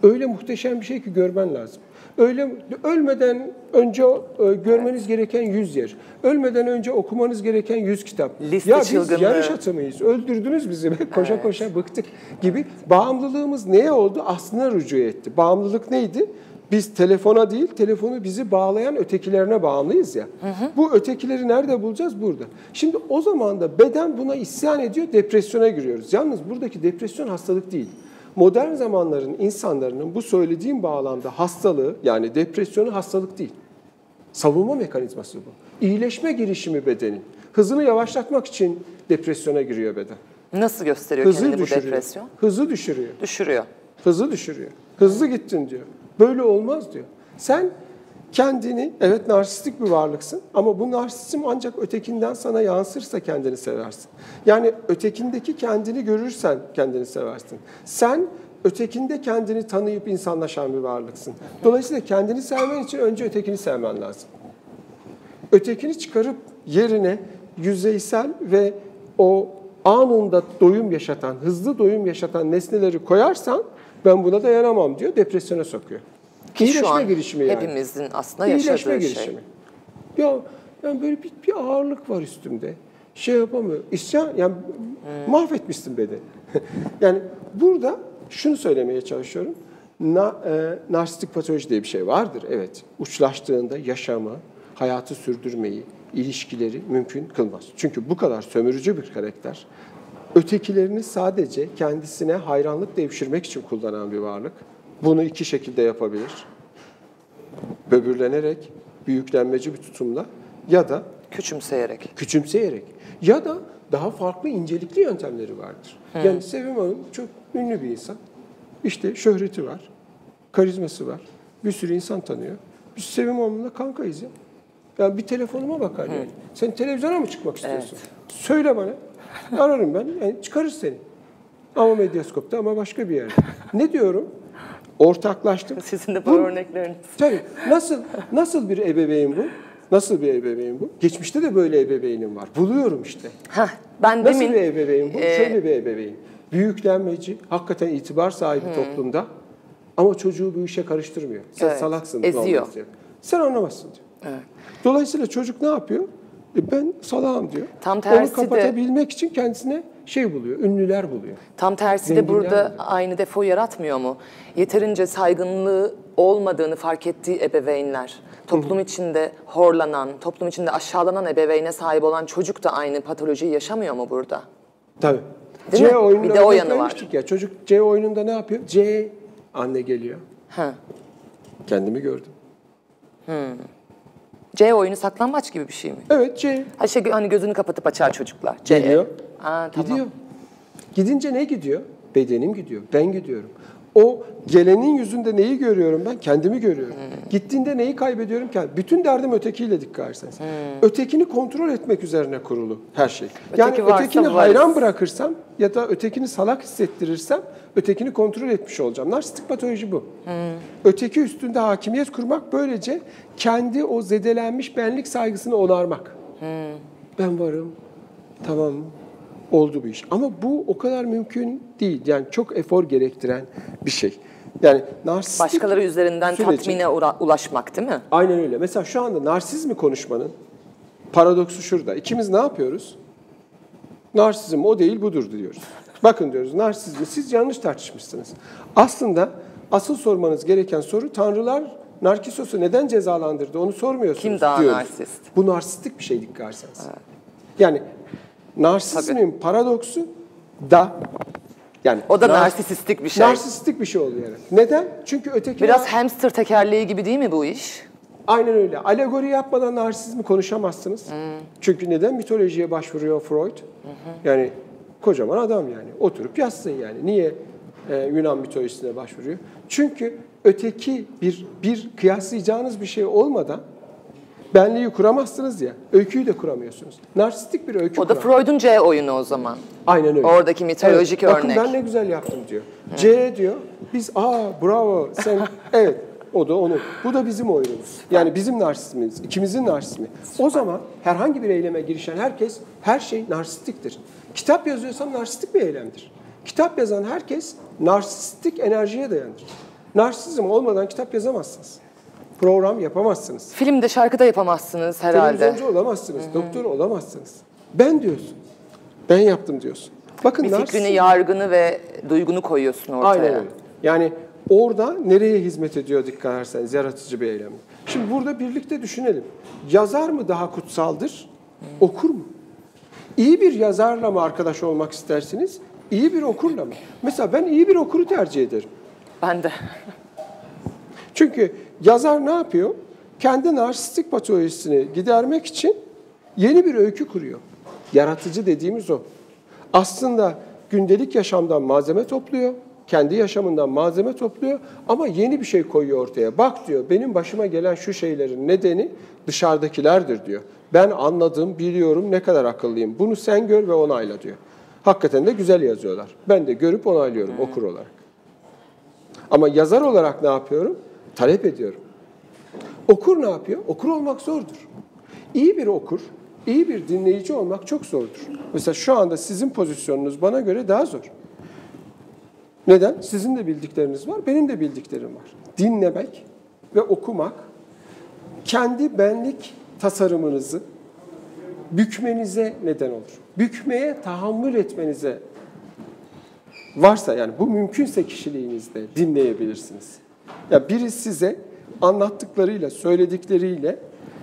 Speaker 2: Öyle muhteşem bir şey ki görmen lazım. Öyle ölmeden önce e, görmeniz gereken 100 yer. Ölmeden önce okumanız gereken 100 kitap.
Speaker 1: Liste
Speaker 2: ya biz
Speaker 1: çılgınlığı.
Speaker 2: yarış atı mıyız? Öldürdünüz bizi. koşa evet. koşa bıktık gibi. Bağımlılığımız neye oldu? Aslına rücu etti. Bağımlılık neydi? Biz telefona değil, telefonu bizi bağlayan ötekilerine bağımlıyız ya. Hı hı. Bu ötekileri nerede bulacağız? Burada. Şimdi o zaman da beden buna isyan ediyor, depresyona giriyoruz. Yalnız buradaki depresyon hastalık değil. Modern zamanların insanların bu söylediğim bağlamda hastalığı yani depresyonu hastalık değil. Savunma mekanizması bu. İyileşme girişimi bedenin. Hızını yavaşlatmak için depresyona giriyor beden.
Speaker 1: Nasıl gösteriyor Hızı kendini düşürüyor. bu depresyon?
Speaker 2: Hızı düşürüyor.
Speaker 1: Düşürüyor.
Speaker 2: Hızı düşürüyor. Hızlı gittin diyor. Böyle olmaz diyor. Sen kendini, evet narsistik bir varlıksın ama bu narsizm ancak ötekinden sana yansırsa kendini seversin. Yani ötekindeki kendini görürsen kendini seversin. Sen ötekinde kendini tanıyıp insanlaşan bir varlıksın. Dolayısıyla kendini sevmen için önce ötekini sevmen lazım. Ötekini çıkarıp yerine yüzeysel ve o anında doyum yaşatan, hızlı doyum yaşatan nesneleri koyarsan ben buna dayanamam diyor, depresyona sokuyor.
Speaker 1: Ki İyileşme şu an girişimi yani. hepimizin aslında yaşadığı İyileşme şey. girişimi.
Speaker 2: Ya yani böyle bir, bir ağırlık var üstümde. Şey yapamıyor. İsyan, yani hmm. mahvetmişsin bedeni. yani burada şunu söylemeye çalışıyorum. Na, e, narsistik patoloji diye bir şey vardır. Evet. Uçlaştığında yaşamı, hayatı sürdürmeyi, ilişkileri mümkün kılmaz. Çünkü bu kadar sömürücü bir karakter ötekilerini sadece kendisine hayranlık devşirmek için kullanan bir varlık. Bunu iki şekilde yapabilir. Böbürlenerek, büyüklenmeci bir tutumla ya da
Speaker 1: küçümseyerek.
Speaker 2: Küçümseyerek. Ya da daha farklı incelikli yöntemleri vardır. Yani Sevim Hanım çok ünlü bir insan. İşte şöhreti var, karizması var. Bir sürü insan tanıyor. Biz Sevim Hanım'la kankayız ya. Yani bir telefonuma bakar yani. Sen televizyona mı çıkmak istiyorsun? Söyle bana. Ararım ben. Yani çıkarır seni. Ama medyaskopta ama başka bir yerde. Ne diyorum? Ortaklaştık.
Speaker 1: Sizin de
Speaker 2: Bu-
Speaker 1: bu örnekleriniz.
Speaker 2: Tabii. Nasıl nasıl bir ebeveyn bu? Nasıl bir ebeveyn bu? Geçmişte de böyle ebeveynim var. Buluyorum işte.
Speaker 1: Heh, ben
Speaker 2: Nasıl
Speaker 1: demin
Speaker 2: bir ebeveyn bu?
Speaker 1: e,
Speaker 2: Şöyle bir ebeveyn. Büyüklenmeci, hakikaten itibar sahibi toplumda ama çocuğu bu işe karıştırmıyor. Sen
Speaker 1: Evet,
Speaker 2: salaksın.
Speaker 1: eziyor.
Speaker 2: Sen anlamazsın diyor. Dolayısıyla çocuk ne yapıyor? E ben salağım diyor.
Speaker 1: Tam tersi de-
Speaker 2: Onu kapatabilmek için kendisine şey buluyor, ünlüler buluyor.
Speaker 1: Tam tersi de burada
Speaker 2: mi?
Speaker 1: aynı defo yaratmıyor mu? Yeterince saygınlığı olmadığını fark ettiği ebeveynler, toplum içinde horlanan, toplum içinde aşağılanan ebeveyne sahip olan çocuk da aynı patolojiyi yaşamıyor mu burada?
Speaker 2: Tabii.
Speaker 1: Değil
Speaker 2: C
Speaker 1: mi?
Speaker 2: oyununda
Speaker 1: Bir de o yanı var.
Speaker 2: Ya, çocuk C oyununda ne yapıyor? C anne geliyor.
Speaker 1: Ha.
Speaker 2: Kendimi gördüm.
Speaker 1: C oyunu saklambaç gibi bir şey mi?
Speaker 2: Evet C
Speaker 1: Ha şey, hani gözünü kapatıp açar çocuklar. C.
Speaker 2: geliyor.
Speaker 1: Ha, tamam.
Speaker 2: Gidiyor. Gidince ne gidiyor? Bedenim gidiyor. Ben gidiyorum. O gelenin yüzünde neyi görüyorum ben? Kendimi görüyorum.
Speaker 1: Hmm.
Speaker 2: Gittiğinde neyi kaybediyorum? Kendim. Bütün derdim ötekiyle dikkat.
Speaker 1: Hmm.
Speaker 2: Ötekini kontrol etmek üzerine kurulu her şey. yani
Speaker 1: Öteki varsa
Speaker 2: ötekini
Speaker 1: varız.
Speaker 2: hayran bırakırsam ya da ötekini salak hissettirirsem ötekini kontrol etmiş olacağım. Narsistik patoloji bu.
Speaker 1: Hmm.
Speaker 2: Öteki üstünde hakimiyet kurmak böylece kendi o zedelenmiş benlik saygısını onarmak.
Speaker 1: Hmm.
Speaker 2: Ben varım. Tamam oldu bu iş. Ama bu o kadar mümkün değil. Yani çok efor gerektiren bir şey. Yani narsistik
Speaker 1: Başkaları üzerinden
Speaker 2: süreci-
Speaker 1: tatmine ulaşmak değil mi?
Speaker 2: Aynen öyle. Mesela şu anda narsizmi konuşmanın paradoksu şurada. İkimiz ne yapıyoruz? Narsizm o değil budur diyoruz. Bakın diyoruz narsizmi siz yanlış tartışmışsınız. Aslında asıl sormanız gereken soru tanrılar Narkisos'u neden cezalandırdı onu sormuyorsunuz
Speaker 1: Kim daha
Speaker 2: diyoruz.
Speaker 1: narsist?
Speaker 2: Bu narsistik bir şey dikkat etseniz. Yani narsizmin paradoksu da yani
Speaker 1: O da
Speaker 2: nar-
Speaker 1: narsistik bir şey.
Speaker 2: Narsistik bir şey oluyor yani. Neden? Çünkü öteki
Speaker 1: Biraz hamster tekerleği gibi değil mi bu iş?
Speaker 2: Aynen öyle. Alegori yapmadan narsizmi konuşamazsınız. Çünkü neden? Mitolojiye başvuruyor Freud. Yani kocaman adam yani. Oturup yazsın yani. Niye e, Yunan mitolojisine başvuruyor? Çünkü öteki bir bir kıyaslayacağınız bir şey olmadan benliği kuramazsınız ya. Öyküyü de kuramıyorsunuz. Narsistik bir öykü
Speaker 1: O da
Speaker 2: kuramıyor.
Speaker 1: Freud'un C oyunu o zaman.
Speaker 2: Aynen öyle.
Speaker 1: Oradaki mitolojik
Speaker 2: evet,
Speaker 1: örnek.
Speaker 2: Bakın ben ne güzel yaptım diyor. C diyor. Biz aa bravo sen evet o da onun. Bu da bizim oyunumuz. Yani bizim narsizmimiz, ikimizin narsizmi. O zaman herhangi bir eyleme girişen herkes her şey narsistiktir. Kitap yazıyorsam narsistik bir eylemdir. Kitap yazan herkes narsistik enerjiye dayanır. Narsizm olmadan kitap yazamazsınız. Program yapamazsınız.
Speaker 1: Filmde şarkıda yapamazsınız herhalde.
Speaker 2: Televizyoncu olamazsınız, doktor olamazsınız. Ben diyorsun. Ben yaptım diyorsun. Bakın
Speaker 1: Bir
Speaker 2: narsizm-
Speaker 1: fikrini, yargını ve duygunu koyuyorsun ortaya.
Speaker 2: Aynen öyle. Yani orada nereye hizmet ediyor dikkat ederseniz yaratıcı bir eylem. Şimdi burada birlikte düşünelim. Yazar mı daha kutsaldır? Okur mu? İyi bir yazarla mı arkadaş olmak istersiniz? İyi bir okurla mı? Mesela ben iyi bir okuru tercih ederim.
Speaker 1: Ben de.
Speaker 2: Çünkü yazar ne yapıyor? Kendi narsistik patolojisini gidermek için yeni bir öykü kuruyor. Yaratıcı dediğimiz o. Aslında gündelik yaşamdan malzeme topluyor, kendi yaşamından malzeme topluyor ama yeni bir şey koyuyor ortaya. Bak diyor benim başıma gelen şu şeylerin nedeni dışarıdakilerdir diyor. Ben anladım, biliyorum ne kadar akıllıyım. Bunu sen gör ve onayla diyor. Hakikaten de güzel yazıyorlar. Ben de görüp onaylıyorum okur olarak. Ama yazar olarak ne yapıyorum? Talep ediyorum. Okur ne yapıyor? Okur olmak zordur. İyi bir okur, iyi bir dinleyici olmak çok zordur. Mesela şu anda sizin pozisyonunuz bana göre daha zor. Neden? Sizin de bildikleriniz var, benim de bildiklerim var. Dinlemek ve okumak kendi benlik tasarımınızı bükmenize neden olur. Bükmeye tahammül etmenize varsa yani bu mümkünse kişiliğinizde dinleyebilirsiniz. Ya biri size anlattıklarıyla, söyledikleriyle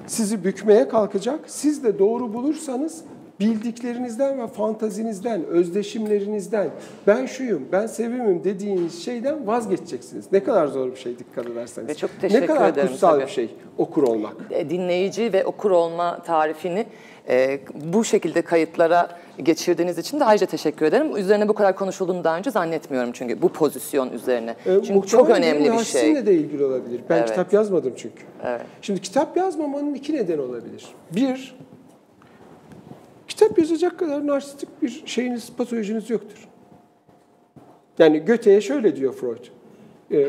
Speaker 2: sizi bükmeye kalkacak. Siz de doğru bulursanız bildiklerinizden ve fantazinizden, özdeşimlerinizden ben şuyum, ben sevimim dediğiniz şeyden vazgeçeceksiniz. Ne kadar zor bir şey dikkat ederseniz.
Speaker 1: Ve çok
Speaker 2: ne
Speaker 1: teşekkür
Speaker 2: kadar
Speaker 1: ederim
Speaker 2: kutsal
Speaker 1: tabii.
Speaker 2: bir şey okur olmak.
Speaker 1: E, dinleyici ve okur olma tarifini E, bu şekilde kayıtlara geçirdiğiniz için de ayrıca teşekkür ederim. Üzerine bu kadar konuşulduğunu daha önce zannetmiyorum çünkü bu pozisyon üzerine.
Speaker 2: E,
Speaker 1: çünkü çok önemli bir şey.
Speaker 2: Narsizmle de ilgili olabilir. Ben
Speaker 1: Evet.
Speaker 2: kitap yazmadım çünkü.
Speaker 1: Evet.
Speaker 2: Şimdi kitap yazmamanın iki nedeni olabilir. Bir, kitap yazacak kadar narsistik bir şeyiniz, patolojiniz yoktur. Yani Göte'ye şöyle diyor Freud. Ee,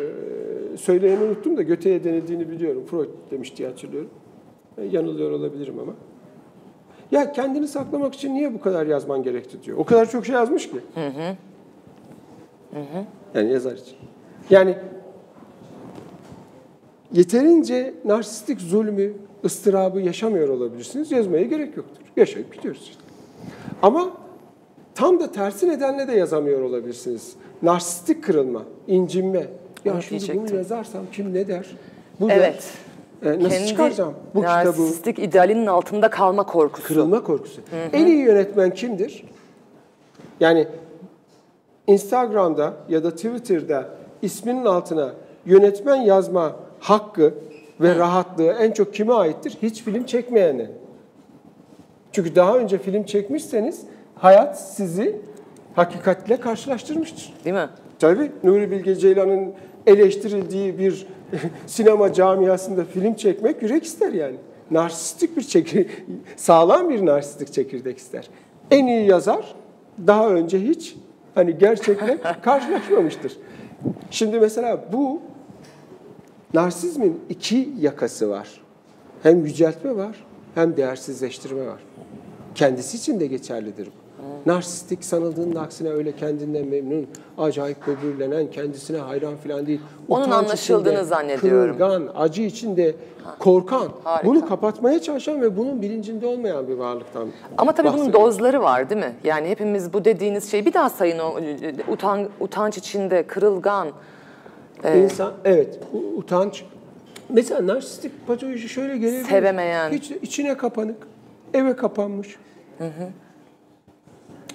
Speaker 2: söyleyeni unuttum da Göte'ye denildiğini biliyorum. Freud demiş diye hatırlıyorum. E, yanılıyor olabilirim ama. Ya kendini saklamak için niye bu kadar yazman gerekti diyor. O kadar çok şey yazmış ki. Yani yazar için. Yani yeterince narsistik zulmü, ıstırabı yaşamıyor olabilirsiniz. Yazmaya gerek yoktur. Yaşayıp gidiyoruz işte. Ama tam da tersi nedenle de yazamıyor olabilirsiniz. Narsistik kırılma, incinme. Ya
Speaker 1: Onu
Speaker 2: şimdi
Speaker 1: diyecektim.
Speaker 2: bunu yazarsam kim ne der? Bu
Speaker 1: Evet.
Speaker 2: der. E, nasıl
Speaker 1: Kendi
Speaker 2: çıkaracağım bu kitabı?
Speaker 1: narsistik idealinin altında kalma korkusu.
Speaker 2: Kırılma korkusu. En iyi yönetmen kimdir? Yani Instagram'da ya da Twitter'da isminin altına yönetmen yazma hakkı ve rahatlığı en çok kime aittir? Hiç film çekmeyene. Çünkü daha önce film çekmişseniz hayat sizi hakikatle karşılaştırmıştır.
Speaker 1: Değil mi?
Speaker 2: Tabii Nuri Bilge Ceylan'ın eleştirildiği bir sinema camiasında film çekmek yürek ister yani. Narsistik bir çekir, sağlam bir narsistik çekirdek ister. En iyi yazar daha önce hiç hani gerçekle karşılaşmamıştır. Şimdi mesela bu narsizmin iki yakası var. Hem yüceltme var hem değersizleştirme var. Kendisi için de geçerlidir bu. Narsistik sanıldığının aksine öyle kendinden memnun, acayip böbürlenen, kendisine hayran falan değil.
Speaker 1: Onun
Speaker 2: Utanç
Speaker 1: anlaşıldığını
Speaker 2: içinde,
Speaker 1: zannediyorum.
Speaker 2: Kırılgan, acı içinde korkan,
Speaker 1: Harika.
Speaker 2: bunu kapatmaya çalışan ve bunun bilincinde olmayan bir varlıktan
Speaker 1: Ama tabii bunun dozları var değil mi? Yani hepimiz bu dediğiniz şeyi bir daha sayın o e, utan, utanç içinde, kırılgan.
Speaker 2: İnsan, evet, utanç. Mesela narsistik patoloji şöyle gelebilir.
Speaker 1: Sevemeyen.
Speaker 2: Hiç içine kapanık, eve kapanmış.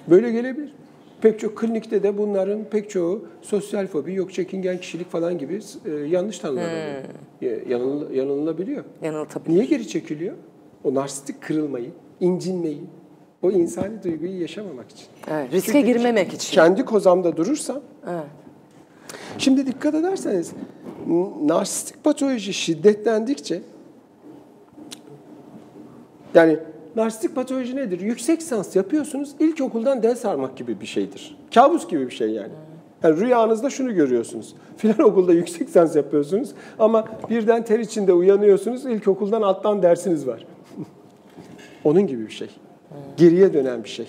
Speaker 2: Böyle gelebilir. Pek çok klinikte de bunların pek çoğu sosyal fobi, yok çekingen kişilik falan gibi e, yanlış tanımlanıyor. Yanıl, yanılabiliyor.
Speaker 1: Yanıltabilir.
Speaker 2: Niye geri çekiliyor? O narsistik kırılmayı, incinmeyi, o insani duyguyu yaşamamak için.
Speaker 1: Evet, riske
Speaker 2: Çünkü
Speaker 1: girmemek için.
Speaker 2: Kendi kozamda durursam
Speaker 1: Evet.
Speaker 2: Şimdi dikkat ederseniz narsistik patoloji şiddetlendikçe yani narsistik patoloji nedir? Yüksek lisans yapıyorsunuz, ilkokuldan del sarmak gibi bir şeydir. Kabus gibi bir şey yani. Yani rüyanızda şunu görüyorsunuz. Filan okulda yüksek lisans yapıyorsunuz ama birden ter içinde uyanıyorsunuz, ilkokuldan alttan dersiniz var. Onun gibi bir şey. Geriye dönen bir şey.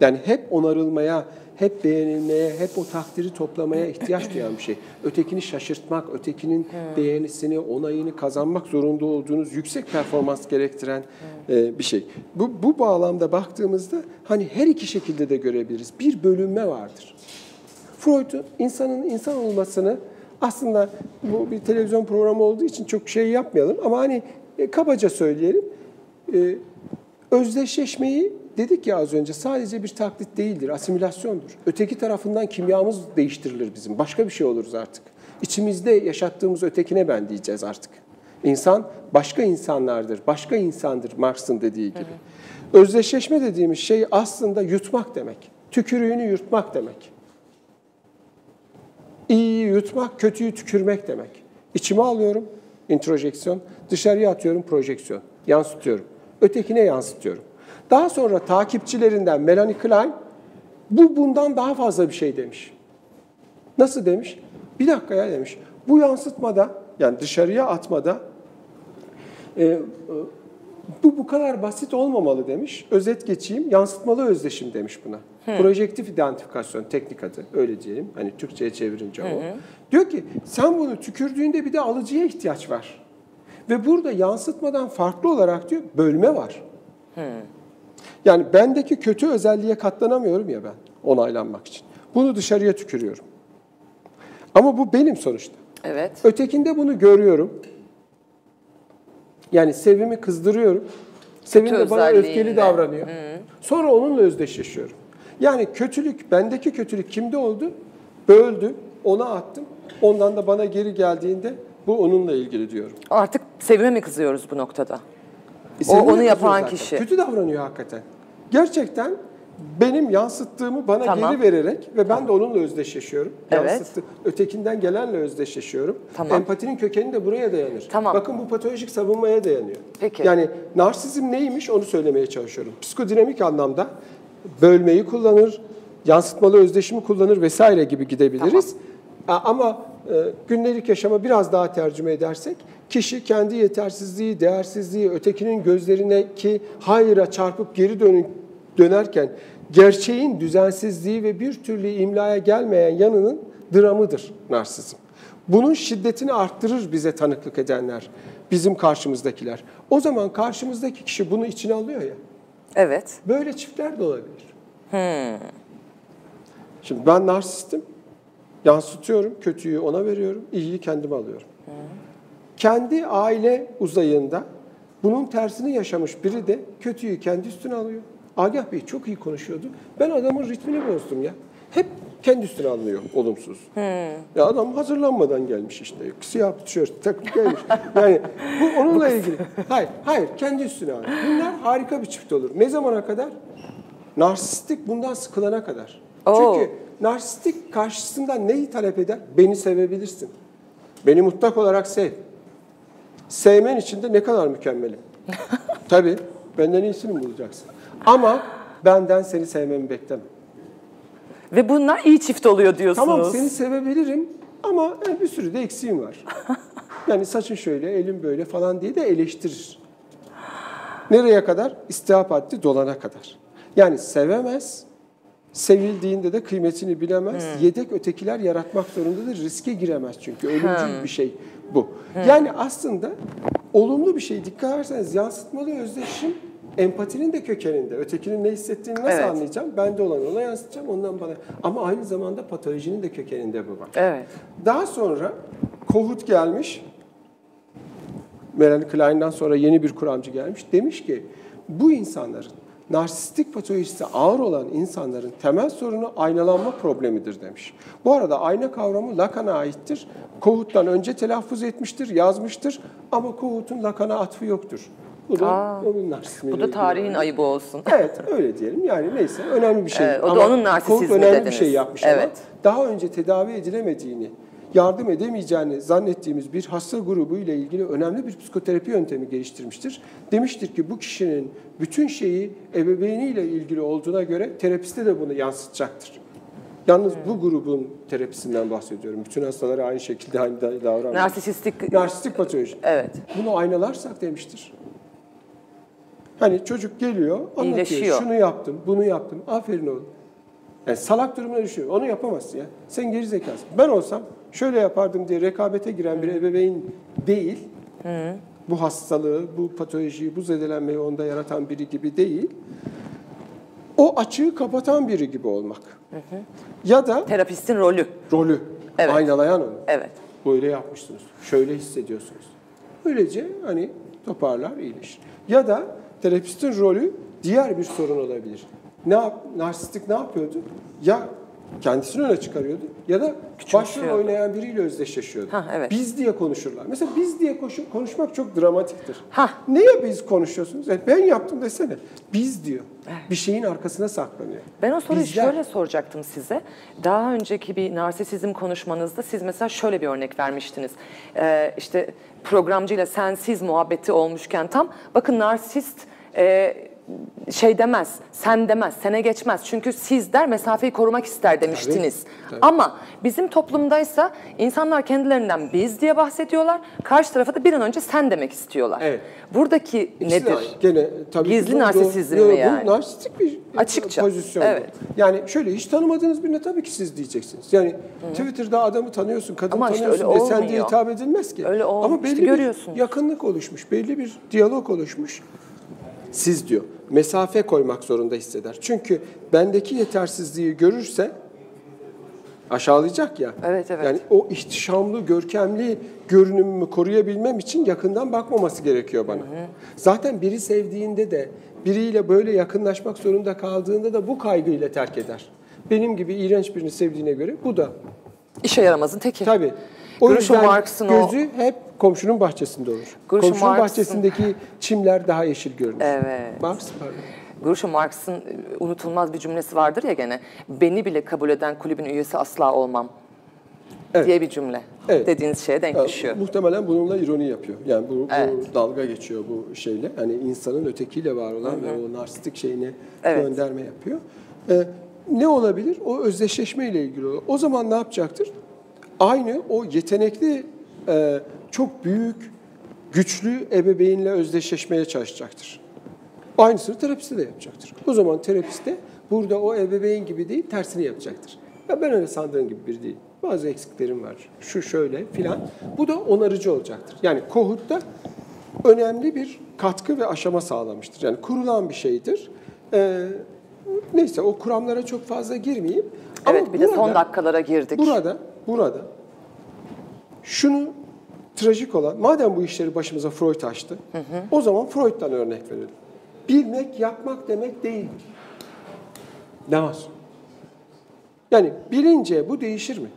Speaker 2: Yani hep onarılmaya, hep beğenilmeye, hep o takdiri toplamaya ihtiyaç duyan bir şey. Ötekini şaşırtmak, ötekinin beğenisini, onayını kazanmak zorunda olduğunuz yüksek performans gerektiren e, bir şey. Bu, bu bağlamda baktığımızda hani her iki şekilde de görebiliriz. Bir bölünme vardır. Freud'un insanın insan olmasını aslında bu bir televizyon programı olduğu için çok şey yapmayalım ama hani e, kabaca söyleyelim. E, özdeşleşmeyi dedik ya az önce sadece bir taklit değildir, asimilasyondur. Öteki tarafından kimyamız değiştirilir bizim. Başka bir şey oluruz artık. İçimizde yaşattığımız ötekine ben diyeceğiz artık. İnsan başka insanlardır, başka insandır Marx'ın dediği gibi. Özdeşleşme dediğimiz şey aslında yutmak demek. Tükürüğünü yutmak demek. İyiyi yutmak, kötüyü tükürmek demek. İçime alıyorum, introjeksiyon, dışarıya atıyorum, projeksiyon. Yansıtıyorum. Ötekine yansıtıyorum. Daha sonra takipçilerinden Melanie Klein, bu bundan daha fazla bir şey demiş. Nasıl demiş? Bir dakika ya demiş. Bu yansıtmada, yani dışarıya atmada e, e, bu bu kadar basit olmamalı demiş. Özet geçeyim. Yansıtmalı özdeşim demiş buna. Projektif identifikasyon teknik adı öyle diyelim. Hani Türkçe'ye çevirince o. Diyor ki sen bunu tükürdüğünde bir de alıcıya ihtiyaç var. Ve burada yansıtmadan farklı olarak diyor bölme var. Yani bendeki kötü özelliğe katlanamıyorum ya ben onaylanmak için. Bunu dışarıya tükürüyorum. Ama bu benim sonuçta.
Speaker 1: Evet.
Speaker 2: Ötekinde bunu görüyorum. Yani Sevim'i kızdırıyorum. Sevim de bana öfkeli davranıyor. Sonra onunla özdeşleşiyorum. Yani kötülük, bendeki kötülük kimde oldu? Böldü, ona attım. Ondan da bana geri geldiğinde bu onunla ilgili diyorum.
Speaker 1: Artık sevime mi kızıyoruz bu noktada?
Speaker 2: Senin de
Speaker 1: onu yapan
Speaker 2: zaten.
Speaker 1: kişi.
Speaker 2: Kötü davranıyor hakikaten. Gerçekten benim yansıttığımı bana
Speaker 1: Tamam.
Speaker 2: geri vererek ve ben de onunla özdeşleşiyorum.
Speaker 1: Evet.
Speaker 2: Yansıttı, ötekinden gelenle özdeşleşiyorum.
Speaker 1: Tamam.
Speaker 2: Empatinin kökeni de buraya dayanır.
Speaker 1: Tamam.
Speaker 2: Bakın bu patolojik savunmaya dayanıyor.
Speaker 1: Peki.
Speaker 2: Yani narsizm neymiş onu söylemeye çalışıyorum. Psikodinamik anlamda bölmeyi kullanır, yansıtmalı özdeşimi kullanır vesaire gibi gidebiliriz. A- Ama e, gündelik yaşama biraz daha tercüme edersek kişi kendi yetersizliği, değersizliği, ötekinin gözlerindeki hayra çarpıp geri dönün, dönerken gerçeğin düzensizliği ve bir türlü imlaya gelmeyen yanının dramıdır narsizm. Bunun şiddetini arttırır bize tanıklık edenler, bizim karşımızdakiler. O zaman karşımızdaki kişi bunu içine alıyor ya.
Speaker 1: Evet.
Speaker 2: Böyle çiftler de olabilir. Şimdi ben narsistim. Yansıtıyorum, kötüyü ona veriyorum, iyiyi kendime alıyorum. Kendi aile uzayında bunun tersini yaşamış biri de kötüyü kendi üstüne alıyor. Agah Bey çok iyi konuşuyordu. Ben adamın ritmini bozdum ya. Hep kendi üstüne alınıyor olumsuz. Ya adam hazırlanmadan gelmiş işte. Siyah tişört takıp gelmiş. Yani bu onunla ilgili. Hayır, hayır kendi üstüne alıyor. Bunlar harika bir çift olur. Ne zamana kadar? Narsistik bundan sıkılana kadar.
Speaker 1: Oo.
Speaker 2: Çünkü narsistik karşısında neyi talep eder? Beni sevebilirsin. Beni mutlak olarak sev. Sevmen için de ne kadar mükemmelim. Tabii benden iyisini mi bulacaksın? Ama benden seni sevmemi bekleme.
Speaker 1: Ve bunlar iyi çift oluyor diyorsunuz.
Speaker 2: Tamam seni sevebilirim ama bir sürü de eksiğim var. Yani saçın şöyle, elin böyle falan diye de eleştirir. Nereye kadar? İstihap haddi dolana kadar. Yani sevemez, sevildiğinde de kıymetini bilemez. Yedek ötekiler yaratmak zorundadır. Riske giremez çünkü. Ölümcül bir şey bu. Yani aslında olumlu bir şey. Dikkat ederseniz yansıtmalı özdeşim empatinin de kökeninde. Ötekinin ne hissettiğini nasıl
Speaker 1: Evet.
Speaker 2: anlayacağım? Ben de olan ona yansıtacağım, ondan bana. Ama aynı zamanda patolojinin de kökeninde bu var.
Speaker 1: Evet.
Speaker 2: Daha sonra Kohut gelmiş. Melanie Klein'dan sonra yeni bir kuramcı gelmiş. Demiş ki bu insanların narsistik patolojisi ağır olan insanların temel sorunu aynalanma problemidir demiş. Bu arada ayna kavramı Lacan'a aittir. Kohut'tan önce telaffuz etmiştir, yazmıştır ama Kohut'un Lacan'a atfı yoktur. Bu da
Speaker 1: Aa,
Speaker 2: onun narsizmiyle
Speaker 1: Bu da tarihin
Speaker 2: olan-
Speaker 1: ayıbı olsun.
Speaker 2: Evet öyle diyelim. Yani neyse önemli bir şey.
Speaker 1: Evet, o da
Speaker 2: Ama
Speaker 1: onun narsisizmi
Speaker 2: Kohut önemli bir şey yapmış ama
Speaker 1: Evet.
Speaker 2: daha önce tedavi edilemediğini, yardım edemeyeceğini zannettiğimiz bir hasta grubu ile ilgili önemli bir psikoterapi yöntemi geliştirmiştir. Demiştir ki bu kişinin bütün şeyi ebeveyniyle ilgili olduğuna göre terapiste de bunu yansıtacaktır. Yalnız bu grubun terapisinden bahsediyorum. Bütün hastalara aynı şekilde aynı da- davranmıyor.
Speaker 1: Narsistik
Speaker 2: Narsistik patoloji.
Speaker 1: Evet.
Speaker 2: Bunu aynalarsak demiştir. Hani çocuk geliyor, anlatıyor.
Speaker 1: İyileşiyor.
Speaker 2: Şunu yaptım, bunu yaptım. Aferin oğlum. Yani salak durumuna düşüyor. Onu yapamazsın ya. Sen geri zekalısın. Ben olsam şöyle yapardım diye rekabete giren bir ebeveyn değil. Bu hastalığı, bu patolojiyi, bu zedelenmeyi onda yaratan biri gibi değil. O açığı kapatan biri gibi olmak. Ya da
Speaker 1: terapistin rolü.
Speaker 2: rolü,
Speaker 1: Evet.
Speaker 2: aynalayan onu.
Speaker 1: Evet.
Speaker 2: Böyle yapmışsınız. Şöyle hissediyorsunuz. Böylece hani toparlar, iyileşir. Ya da terapistin rolü diğer bir sorun olabilir. Ne yap, narsistik ne yapıyordu? Ya kendisini öne çıkarıyordu ya da başrol oynayan biriyle özdeşleşiyordu.
Speaker 1: Ha, evet.
Speaker 2: Biz diye konuşurlar. Mesela biz diye konuşmak çok dramatiktir.
Speaker 1: Ha.
Speaker 2: Neye biz konuşuyorsunuz? Yani ben yaptım desene. Biz diyor. Bir şeyin arkasına saklanıyor.
Speaker 1: Ben o soruyu
Speaker 2: Bizler.
Speaker 1: şöyle soracaktım size. Daha önceki bir narsisizm konuşmanızda siz mesela şöyle bir örnek vermiştiniz. Ee, işte programcıyla sensiz muhabbeti olmuşken tam bakın narsist e, şey demez, sen demez, sene geçmez. Çünkü siz der mesafeyi korumak ister demiştiniz.
Speaker 2: tabii.
Speaker 1: Ama bizim toplumdaysa insanlar kendilerinden biz diye bahsediyorlar. Karşı tarafa da bir an önce sen demek istiyorlar.
Speaker 2: Evet.
Speaker 1: Buradaki
Speaker 2: İkisi
Speaker 1: nedir?
Speaker 2: Gene tabii
Speaker 1: Gizli
Speaker 2: bu-
Speaker 1: narsisizm
Speaker 2: bu-
Speaker 1: mi
Speaker 2: bu
Speaker 1: yani?
Speaker 2: narsistik bir
Speaker 1: Açıkça,
Speaker 2: pozisyon.
Speaker 1: evet.
Speaker 2: bu. Yani şöyle hiç tanımadığınız birine tabii ki siz diyeceksiniz. Yani Twitter'da adamı tanıyorsun, kadın
Speaker 1: Ama işte
Speaker 2: tanıyorsun
Speaker 1: öyle
Speaker 2: de sen diye hitap edilmez ki.
Speaker 1: Öyle olmuyor.
Speaker 2: Ama belli
Speaker 1: İşte
Speaker 2: bir yakınlık oluşmuş, belli bir diyalog oluşmuş. Siz diyor. Mesafe koymak zorunda hisseder. Çünkü bendeki yetersizliği görürse aşağılayacak ya.
Speaker 1: Evet, evet.
Speaker 2: Yani o ihtişamlı, görkemli görünümümü koruyabilmem için yakından bakmaması gerekiyor bana. Zaten biri sevdiğinde de, biriyle böyle yakınlaşmak zorunda kaldığında da bu kaygıyla terk eder. Benim gibi iğrenç birini sevdiğine göre bu da.
Speaker 1: İşe yaramazın teki.
Speaker 2: Tabii. O
Speaker 1: Groucho
Speaker 2: yüzden
Speaker 1: Marx'ın o-
Speaker 2: gözü hep komşunun bahçesinde olur.
Speaker 1: Groucho
Speaker 2: komşunun
Speaker 1: Marx'ın-
Speaker 2: bahçesindeki çimler daha yeşil görünür.
Speaker 1: Evet.
Speaker 2: Marx pardon.
Speaker 1: Groucho Marx'ın e, unutulmaz bir cümlesi vardır ya gene. Beni bile kabul eden kulübün üyesi asla olmam.
Speaker 2: Evet.
Speaker 1: diye bir cümle.
Speaker 2: Evet.
Speaker 1: Dediğiniz şeye denk
Speaker 2: Ya,
Speaker 1: düşüyor.
Speaker 2: Muhtemelen bununla ironi yapıyor. Yani bu, bu
Speaker 1: Evet.
Speaker 2: dalga geçiyor bu şeyle. Hani insanın ötekiyle var olan ve o narsistik şeyine
Speaker 1: Evet.
Speaker 2: gönderme yapıyor. Ee, ne olabilir? O özdeşleşme ile ilgili olur. O zaman ne yapacaktır? Aynı o yetenekli, e, çok büyük, güçlü ebeveynle özdeşleşmeye çalışacaktır. Aynısını terapiste de yapacaktır. O zaman terapist de burada o ebeveyn gibi değil, tersini yapacaktır. Ya ben öyle sandığın gibi biri değil. Bazı eksiklerim var. Şu şöyle filan. Bu da onarıcı olacaktır. Yani kohutta önemli bir katkı ve aşama sağlamıştır. Yani kurulan bir şeydir. Ee, neyse o kuramlara çok fazla girmeyeyim. Ama
Speaker 1: Evet bir de son
Speaker 2: burada-
Speaker 1: dakikalara girdik.
Speaker 2: Burada, burada şunu trajik olan, madem bu işleri başımıza Freud açtı, o zaman Freud'dan örnek verelim. Bilmek, yapmak demek değildir. Demez. Yani bilince bu değişir mi?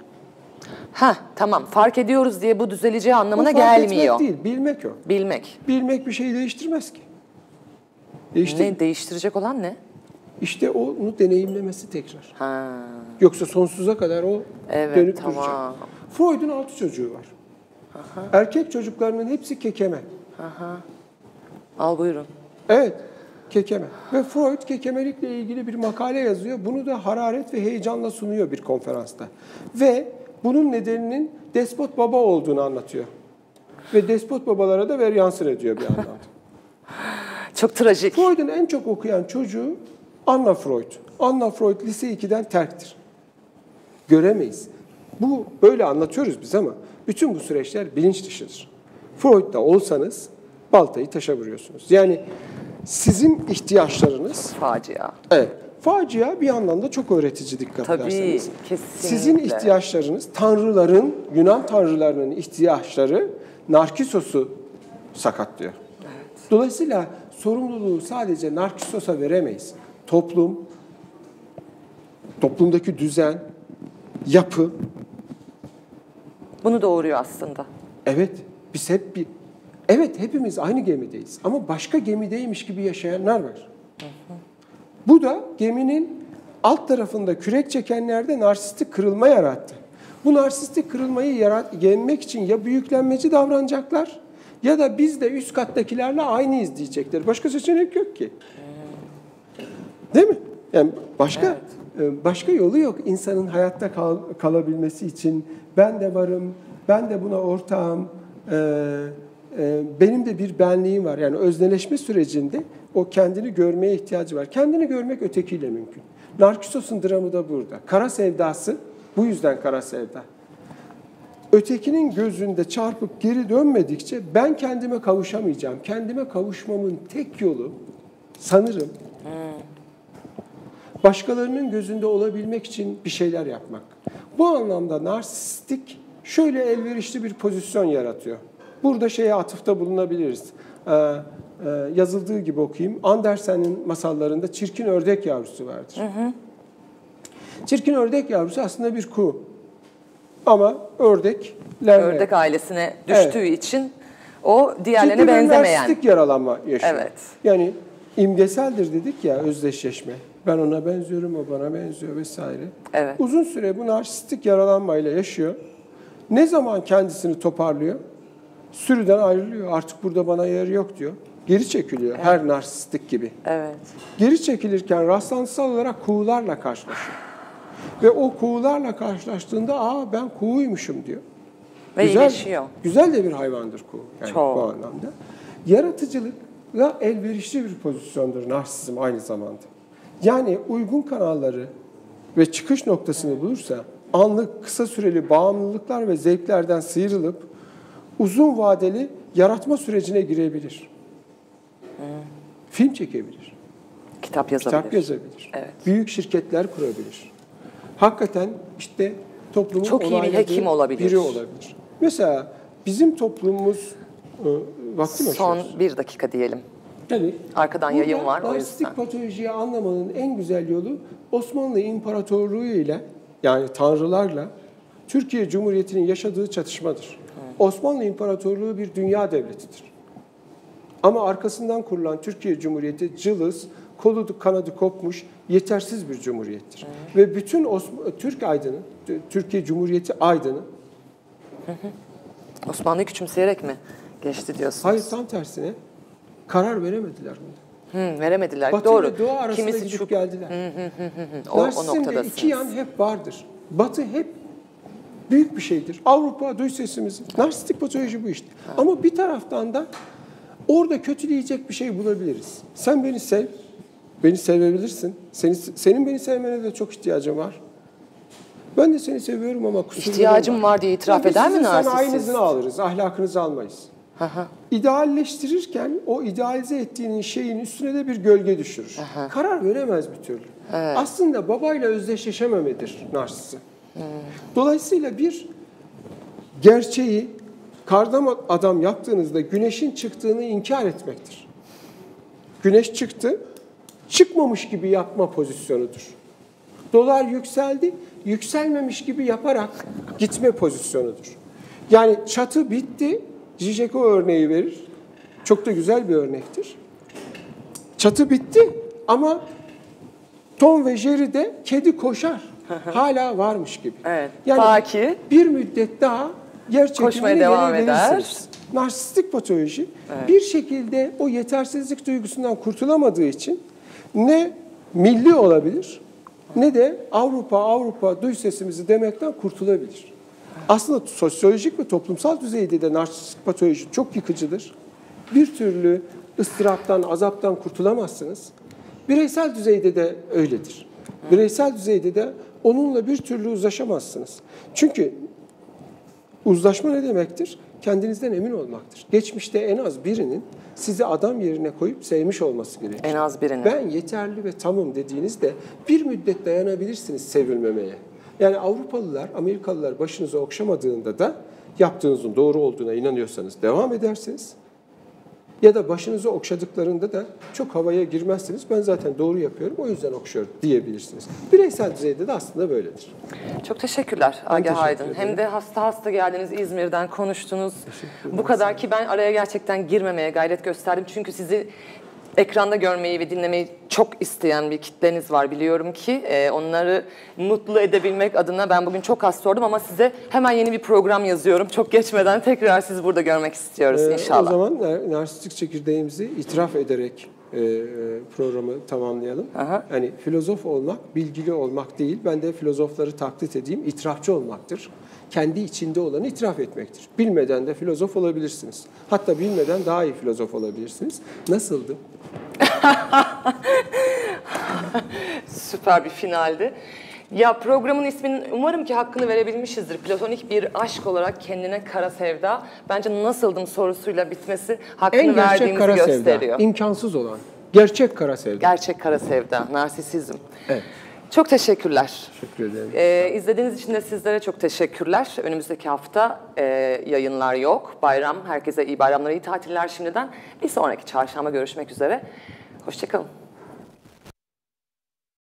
Speaker 1: Ha tamam fark ediyoruz diye bu düzeleceği anlamına
Speaker 2: Bu fark
Speaker 1: gelmiyor.
Speaker 2: etmek değil, bilmek o.
Speaker 1: Bilmek.
Speaker 2: Bilmek bir şeyi değiştirmez ki. Değiştir.
Speaker 1: Ne değiştirecek olan ne?
Speaker 2: İşte onu deneyimlemesi tekrar.
Speaker 1: Ha.
Speaker 2: Yoksa sonsuza kadar o
Speaker 1: Evet,
Speaker 2: dönüp
Speaker 1: tamam.
Speaker 2: duracak. Freud'un altı çocuğu var. Erkek çocuklarının hepsi kekeme.
Speaker 1: Al buyurun.
Speaker 2: Evet, kekeme. Ve Freud kekemelikle ilgili bir makale yazıyor. Bunu da hararet ve heyecanla sunuyor bir konferansta. Ve bunun nedeninin despot baba olduğunu anlatıyor. Ve despot babalara da veryansın ediyor bir anlamda.
Speaker 1: Çok trajik.
Speaker 2: Freud'un en çok okuyan çocuğu Anna Freud. Anna Freud lise 2'den terktir. Göremeyiz. Bu böyle anlatıyoruz biz ama bütün bu süreçler bilinç dışıdır. Freud'da olsanız baltayı taşa vuruyorsunuz. Yani sizin ihtiyaçlarınız
Speaker 1: Facia.
Speaker 2: Evet. Facia bir yandan da çok öğretici dikkat
Speaker 1: Tabii,
Speaker 2: ederseniz.
Speaker 1: kesinlikle.
Speaker 2: Sizin ihtiyaçlarınız, tanrıların, Yunan tanrılarının ihtiyaçları Narkisos'u sakatlıyor. Dolayısıyla sorumluluğu sadece Narkisos'a veremeyiz. Toplum, toplumdaki düzen, yapı,
Speaker 1: Bunu doğuruyor aslında.
Speaker 2: evet biz hep bir, evet hepimiz aynı gemideyiz ama başka gemideymiş gibi yaşayanlar var. Bu da geminin alt tarafında kürek çekenlerde narsistik kırılma yarattı. Bu narsistik kırılmayı yarat, yenmek için ya büyüklenmeci davranacaklar ya da biz de üst kattakilerle aynıyız diyecekler. Başka seçenek yok ki. Değil mi? Yani başka e, başka yolu yok insanın hayatta kal- kalabilmesi için. Ben de varım, ben de buna ortağım. e, e, benim de bir benliğim var. Yani özneleşme sürecinde o kendini görmeye ihtiyacı var. Kendini görmek ötekiyle mümkün. Narkisos'un dramı da burada. Kara sevdası, bu yüzden kara sevda. Ötekinin gözünde çarpıp geri dönmedikçe ben kendime kavuşamayacağım. Kendime kavuşmamın tek yolu sanırım başkalarının gözünde olabilmek için bir şeyler yapmak. Bu anlamda narsistik şöyle elverişli bir pozisyon yaratıyor. Burada şeye atıfta bulunabiliriz. Ee, e, yazıldığı gibi okuyayım. Andersen'in masallarında çirkin ördek yavrusu vardır. Çirkin ördek yavrusu aslında bir kuğu. Ama ördeklerle
Speaker 1: Ördek ailesine düştüğü için o diğerlerine
Speaker 2: Ciddi
Speaker 1: benzemeyen.
Speaker 2: narsistik yaralanma yaşıyor.
Speaker 1: Evet.
Speaker 2: Yani imgeseldir dedik ya özdeşleşme. Ben ona benziyorum, o bana benziyor vesaire.
Speaker 1: Evet.
Speaker 2: Uzun süre bu narsistik yaralanmayla yaşıyor. Ne zaman kendisini toparlıyor? Sürüden ayrılıyor. Artık burada bana yer yok diyor. Geri çekiliyor her narsistik gibi.
Speaker 1: Evet.
Speaker 2: Geri çekilirken rastlantısal olarak kuğularla karşılaşıyor. Ve o kuğularla karşılaştığında aa ben kuğuymuşum diyor.
Speaker 1: Ve iyileşiyor.
Speaker 2: Güzel de bir hayvandır kuğu yani
Speaker 1: Çok.
Speaker 2: bu anlamda. Yaratıcılıkla elverişli bir pozisyondur narsizm aynı zamanda. Yani uygun kanalları ve çıkış noktasını bulursa anlık kısa süreli bağımlılıklar ve zevklerden sıyrılıp uzun vadeli yaratma sürecine girebilir. Film çekebilir,
Speaker 1: Kitap yazabilir.
Speaker 2: kitap yazabilir,
Speaker 1: Evet.
Speaker 2: büyük şirketler kurabilir. Hakikaten işte toplumun
Speaker 1: Çok iyi bir hekim olabilir.
Speaker 2: Biri olabilir. Mesela bizim toplumumuz e, vakti mi
Speaker 1: Son bir dakika diyelim.
Speaker 2: Tabii.
Speaker 1: Arkadan yayın var, o yüzden.
Speaker 2: patolojiyi anlamanın en güzel yolu Osmanlı İmparatorluğu ile yani tanrılarla Türkiye Cumhuriyeti'nin yaşadığı çatışmadır. Osmanlı İmparatorluğu bir dünya devletidir. Ama arkasından kurulan Türkiye Cumhuriyeti cılız, kolu kanadı kopmuş, yetersiz bir cumhuriyettir. Ve bütün Osman, Türk aydını, Türkiye Cumhuriyeti aydını
Speaker 1: Osmanlı'yı küçümseyerek mi geçti diyorsunuz?
Speaker 2: Hayır tam tersine karar veremediler bunda.
Speaker 1: Hı, veremediler.
Speaker 2: Batı
Speaker 1: Doğru.
Speaker 2: ile Doğu arasında
Speaker 1: Kimisi
Speaker 2: gidip
Speaker 1: çok
Speaker 2: geldiler.
Speaker 1: o, o
Speaker 2: Narsizmde
Speaker 1: noktadasınız.
Speaker 2: iki yan hep vardır. Batı hep büyük bir şeydir. Avrupa duy sesimizi. Narsistik patoloji bu işte. Ama bir taraftan da orada kötüleyecek bir şey bulabiliriz. Sen beni sev, beni sevebilirsin. Seni, senin beni sevmene de çok ihtiyacım var. Ben de seni seviyorum ama kusurlarım
Speaker 1: İhtiyacım var diye itiraf eder mi narsist?
Speaker 2: sanayinizini alırız, ahlakınızı almayız. İdealleştirirken o idealize ettiğinin şeyin üstüne de bir gölge düşürür. Karar veremez bir türlü. Aslında babayla özdeşleşememedir narsisi. Dolayısıyla bir gerçeği kardan adam yaptığınızda güneşin çıktığını inkar etmektir. Güneş çıktı, çıkmamış gibi yapma pozisyonudur. Dolar yükseldi, yükselmemiş gibi yaparak gitme pozisyonudur. Yani çatı bitti, Zizek o örneği verir. Çok da güzel bir örnektir. Çatı bitti ama Tom ve Jerry'de kedi koşar. Hala varmış gibi.
Speaker 1: Evet. Ta ki-
Speaker 2: bir müddet daha çekimini
Speaker 1: devam
Speaker 2: gelebilirsiniz. Narsistik patoloji bir şekilde o yetersizlik duygusundan kurtulamadığı için ne milli olabilir ne de Avrupa Avrupa duy sesimizi demekten kurtulabilir. Aslında sosyolojik ve toplumsal düzeyde de narsistik patoloji çok yıkıcıdır. Bir türlü ıstıraptan, azaptan kurtulamazsınız. Bireysel düzeyde de öyledir. Bireysel düzeyde de onunla bir türlü uzlaşamazsınız. Çünkü uzlaşma ne demektir? Kendinizden emin olmaktır. Geçmişte en az birinin sizi adam yerine koyup sevmiş olması gerekir.
Speaker 1: En az birini.
Speaker 2: Ben yeterli ve tamım dediğinizde bir müddet dayanabilirsiniz sevilmemeye. Yani Avrupalılar, Amerikalılar başınızı okşamadığında da yaptığınızın doğru olduğuna inanıyorsanız devam edersiniz. Ya da başınızı okşadıklarında da çok havaya girmezsiniz. Ben zaten doğru yapıyorum o yüzden okşuyorum diyebilirsiniz. Bireysel düzeyde de aslında böyledir.
Speaker 1: Çok teşekkürler Agah
Speaker 2: teşekkür
Speaker 1: Aydın.
Speaker 2: ederim.
Speaker 1: Hem de hasta hasta geldiniz İzmir'den konuştunuz. Bu kadar ki ben araya gerçekten girmemeye gayret gösterdim. Çünkü sizi ekranda görmeyi ve dinlemeyi çok isteyen bir kitleniz var biliyorum ki. Ee, onları mutlu edebilmek adına ben bugün çok az sordum ama size hemen yeni bir program yazıyorum. Çok geçmeden tekrar sizi burada görmek istiyoruz
Speaker 2: Ee,
Speaker 1: inşallah.
Speaker 2: O zaman nar- narsistik çekirdeğimizi itiraf ederek e, programı tamamlayalım.
Speaker 1: Aha.
Speaker 2: Yani filozof olmak, bilgili olmak değil. Ben de filozofları taklit edeyim, itirafçı olmaktır. Kendi içinde olanı itiraf etmektir. Bilmeden de filozof olabilirsiniz. Hatta bilmeden daha iyi filozof olabilirsiniz. Nasıldı?
Speaker 1: Süper bir finaldi. Ya programın isminin umarım ki hakkını verebilmişizdir. Platonik bir aşk olarak kendine kara sevda. Bence nasıldım sorusuyla bitmesi hakkını
Speaker 2: En gerçek
Speaker 1: verdiğimizi
Speaker 2: kara
Speaker 1: gösteriyor.
Speaker 2: sevda. İmkansız olan. Gerçek kara sevda.
Speaker 1: Gerçek kara sevda, narsisizm.
Speaker 2: Evet.
Speaker 1: Çok teşekkürler.
Speaker 2: Teşekkür ederim.
Speaker 1: Ee, izlediğiniz için de sizlere çok teşekkürler. Önümüzdeki hafta e, yayınlar yok. Bayram, herkese iyi bayramlar, iyi tatiller şimdiden. Bir sonraki çarşamba görüşmek üzere. Hoşçakalın.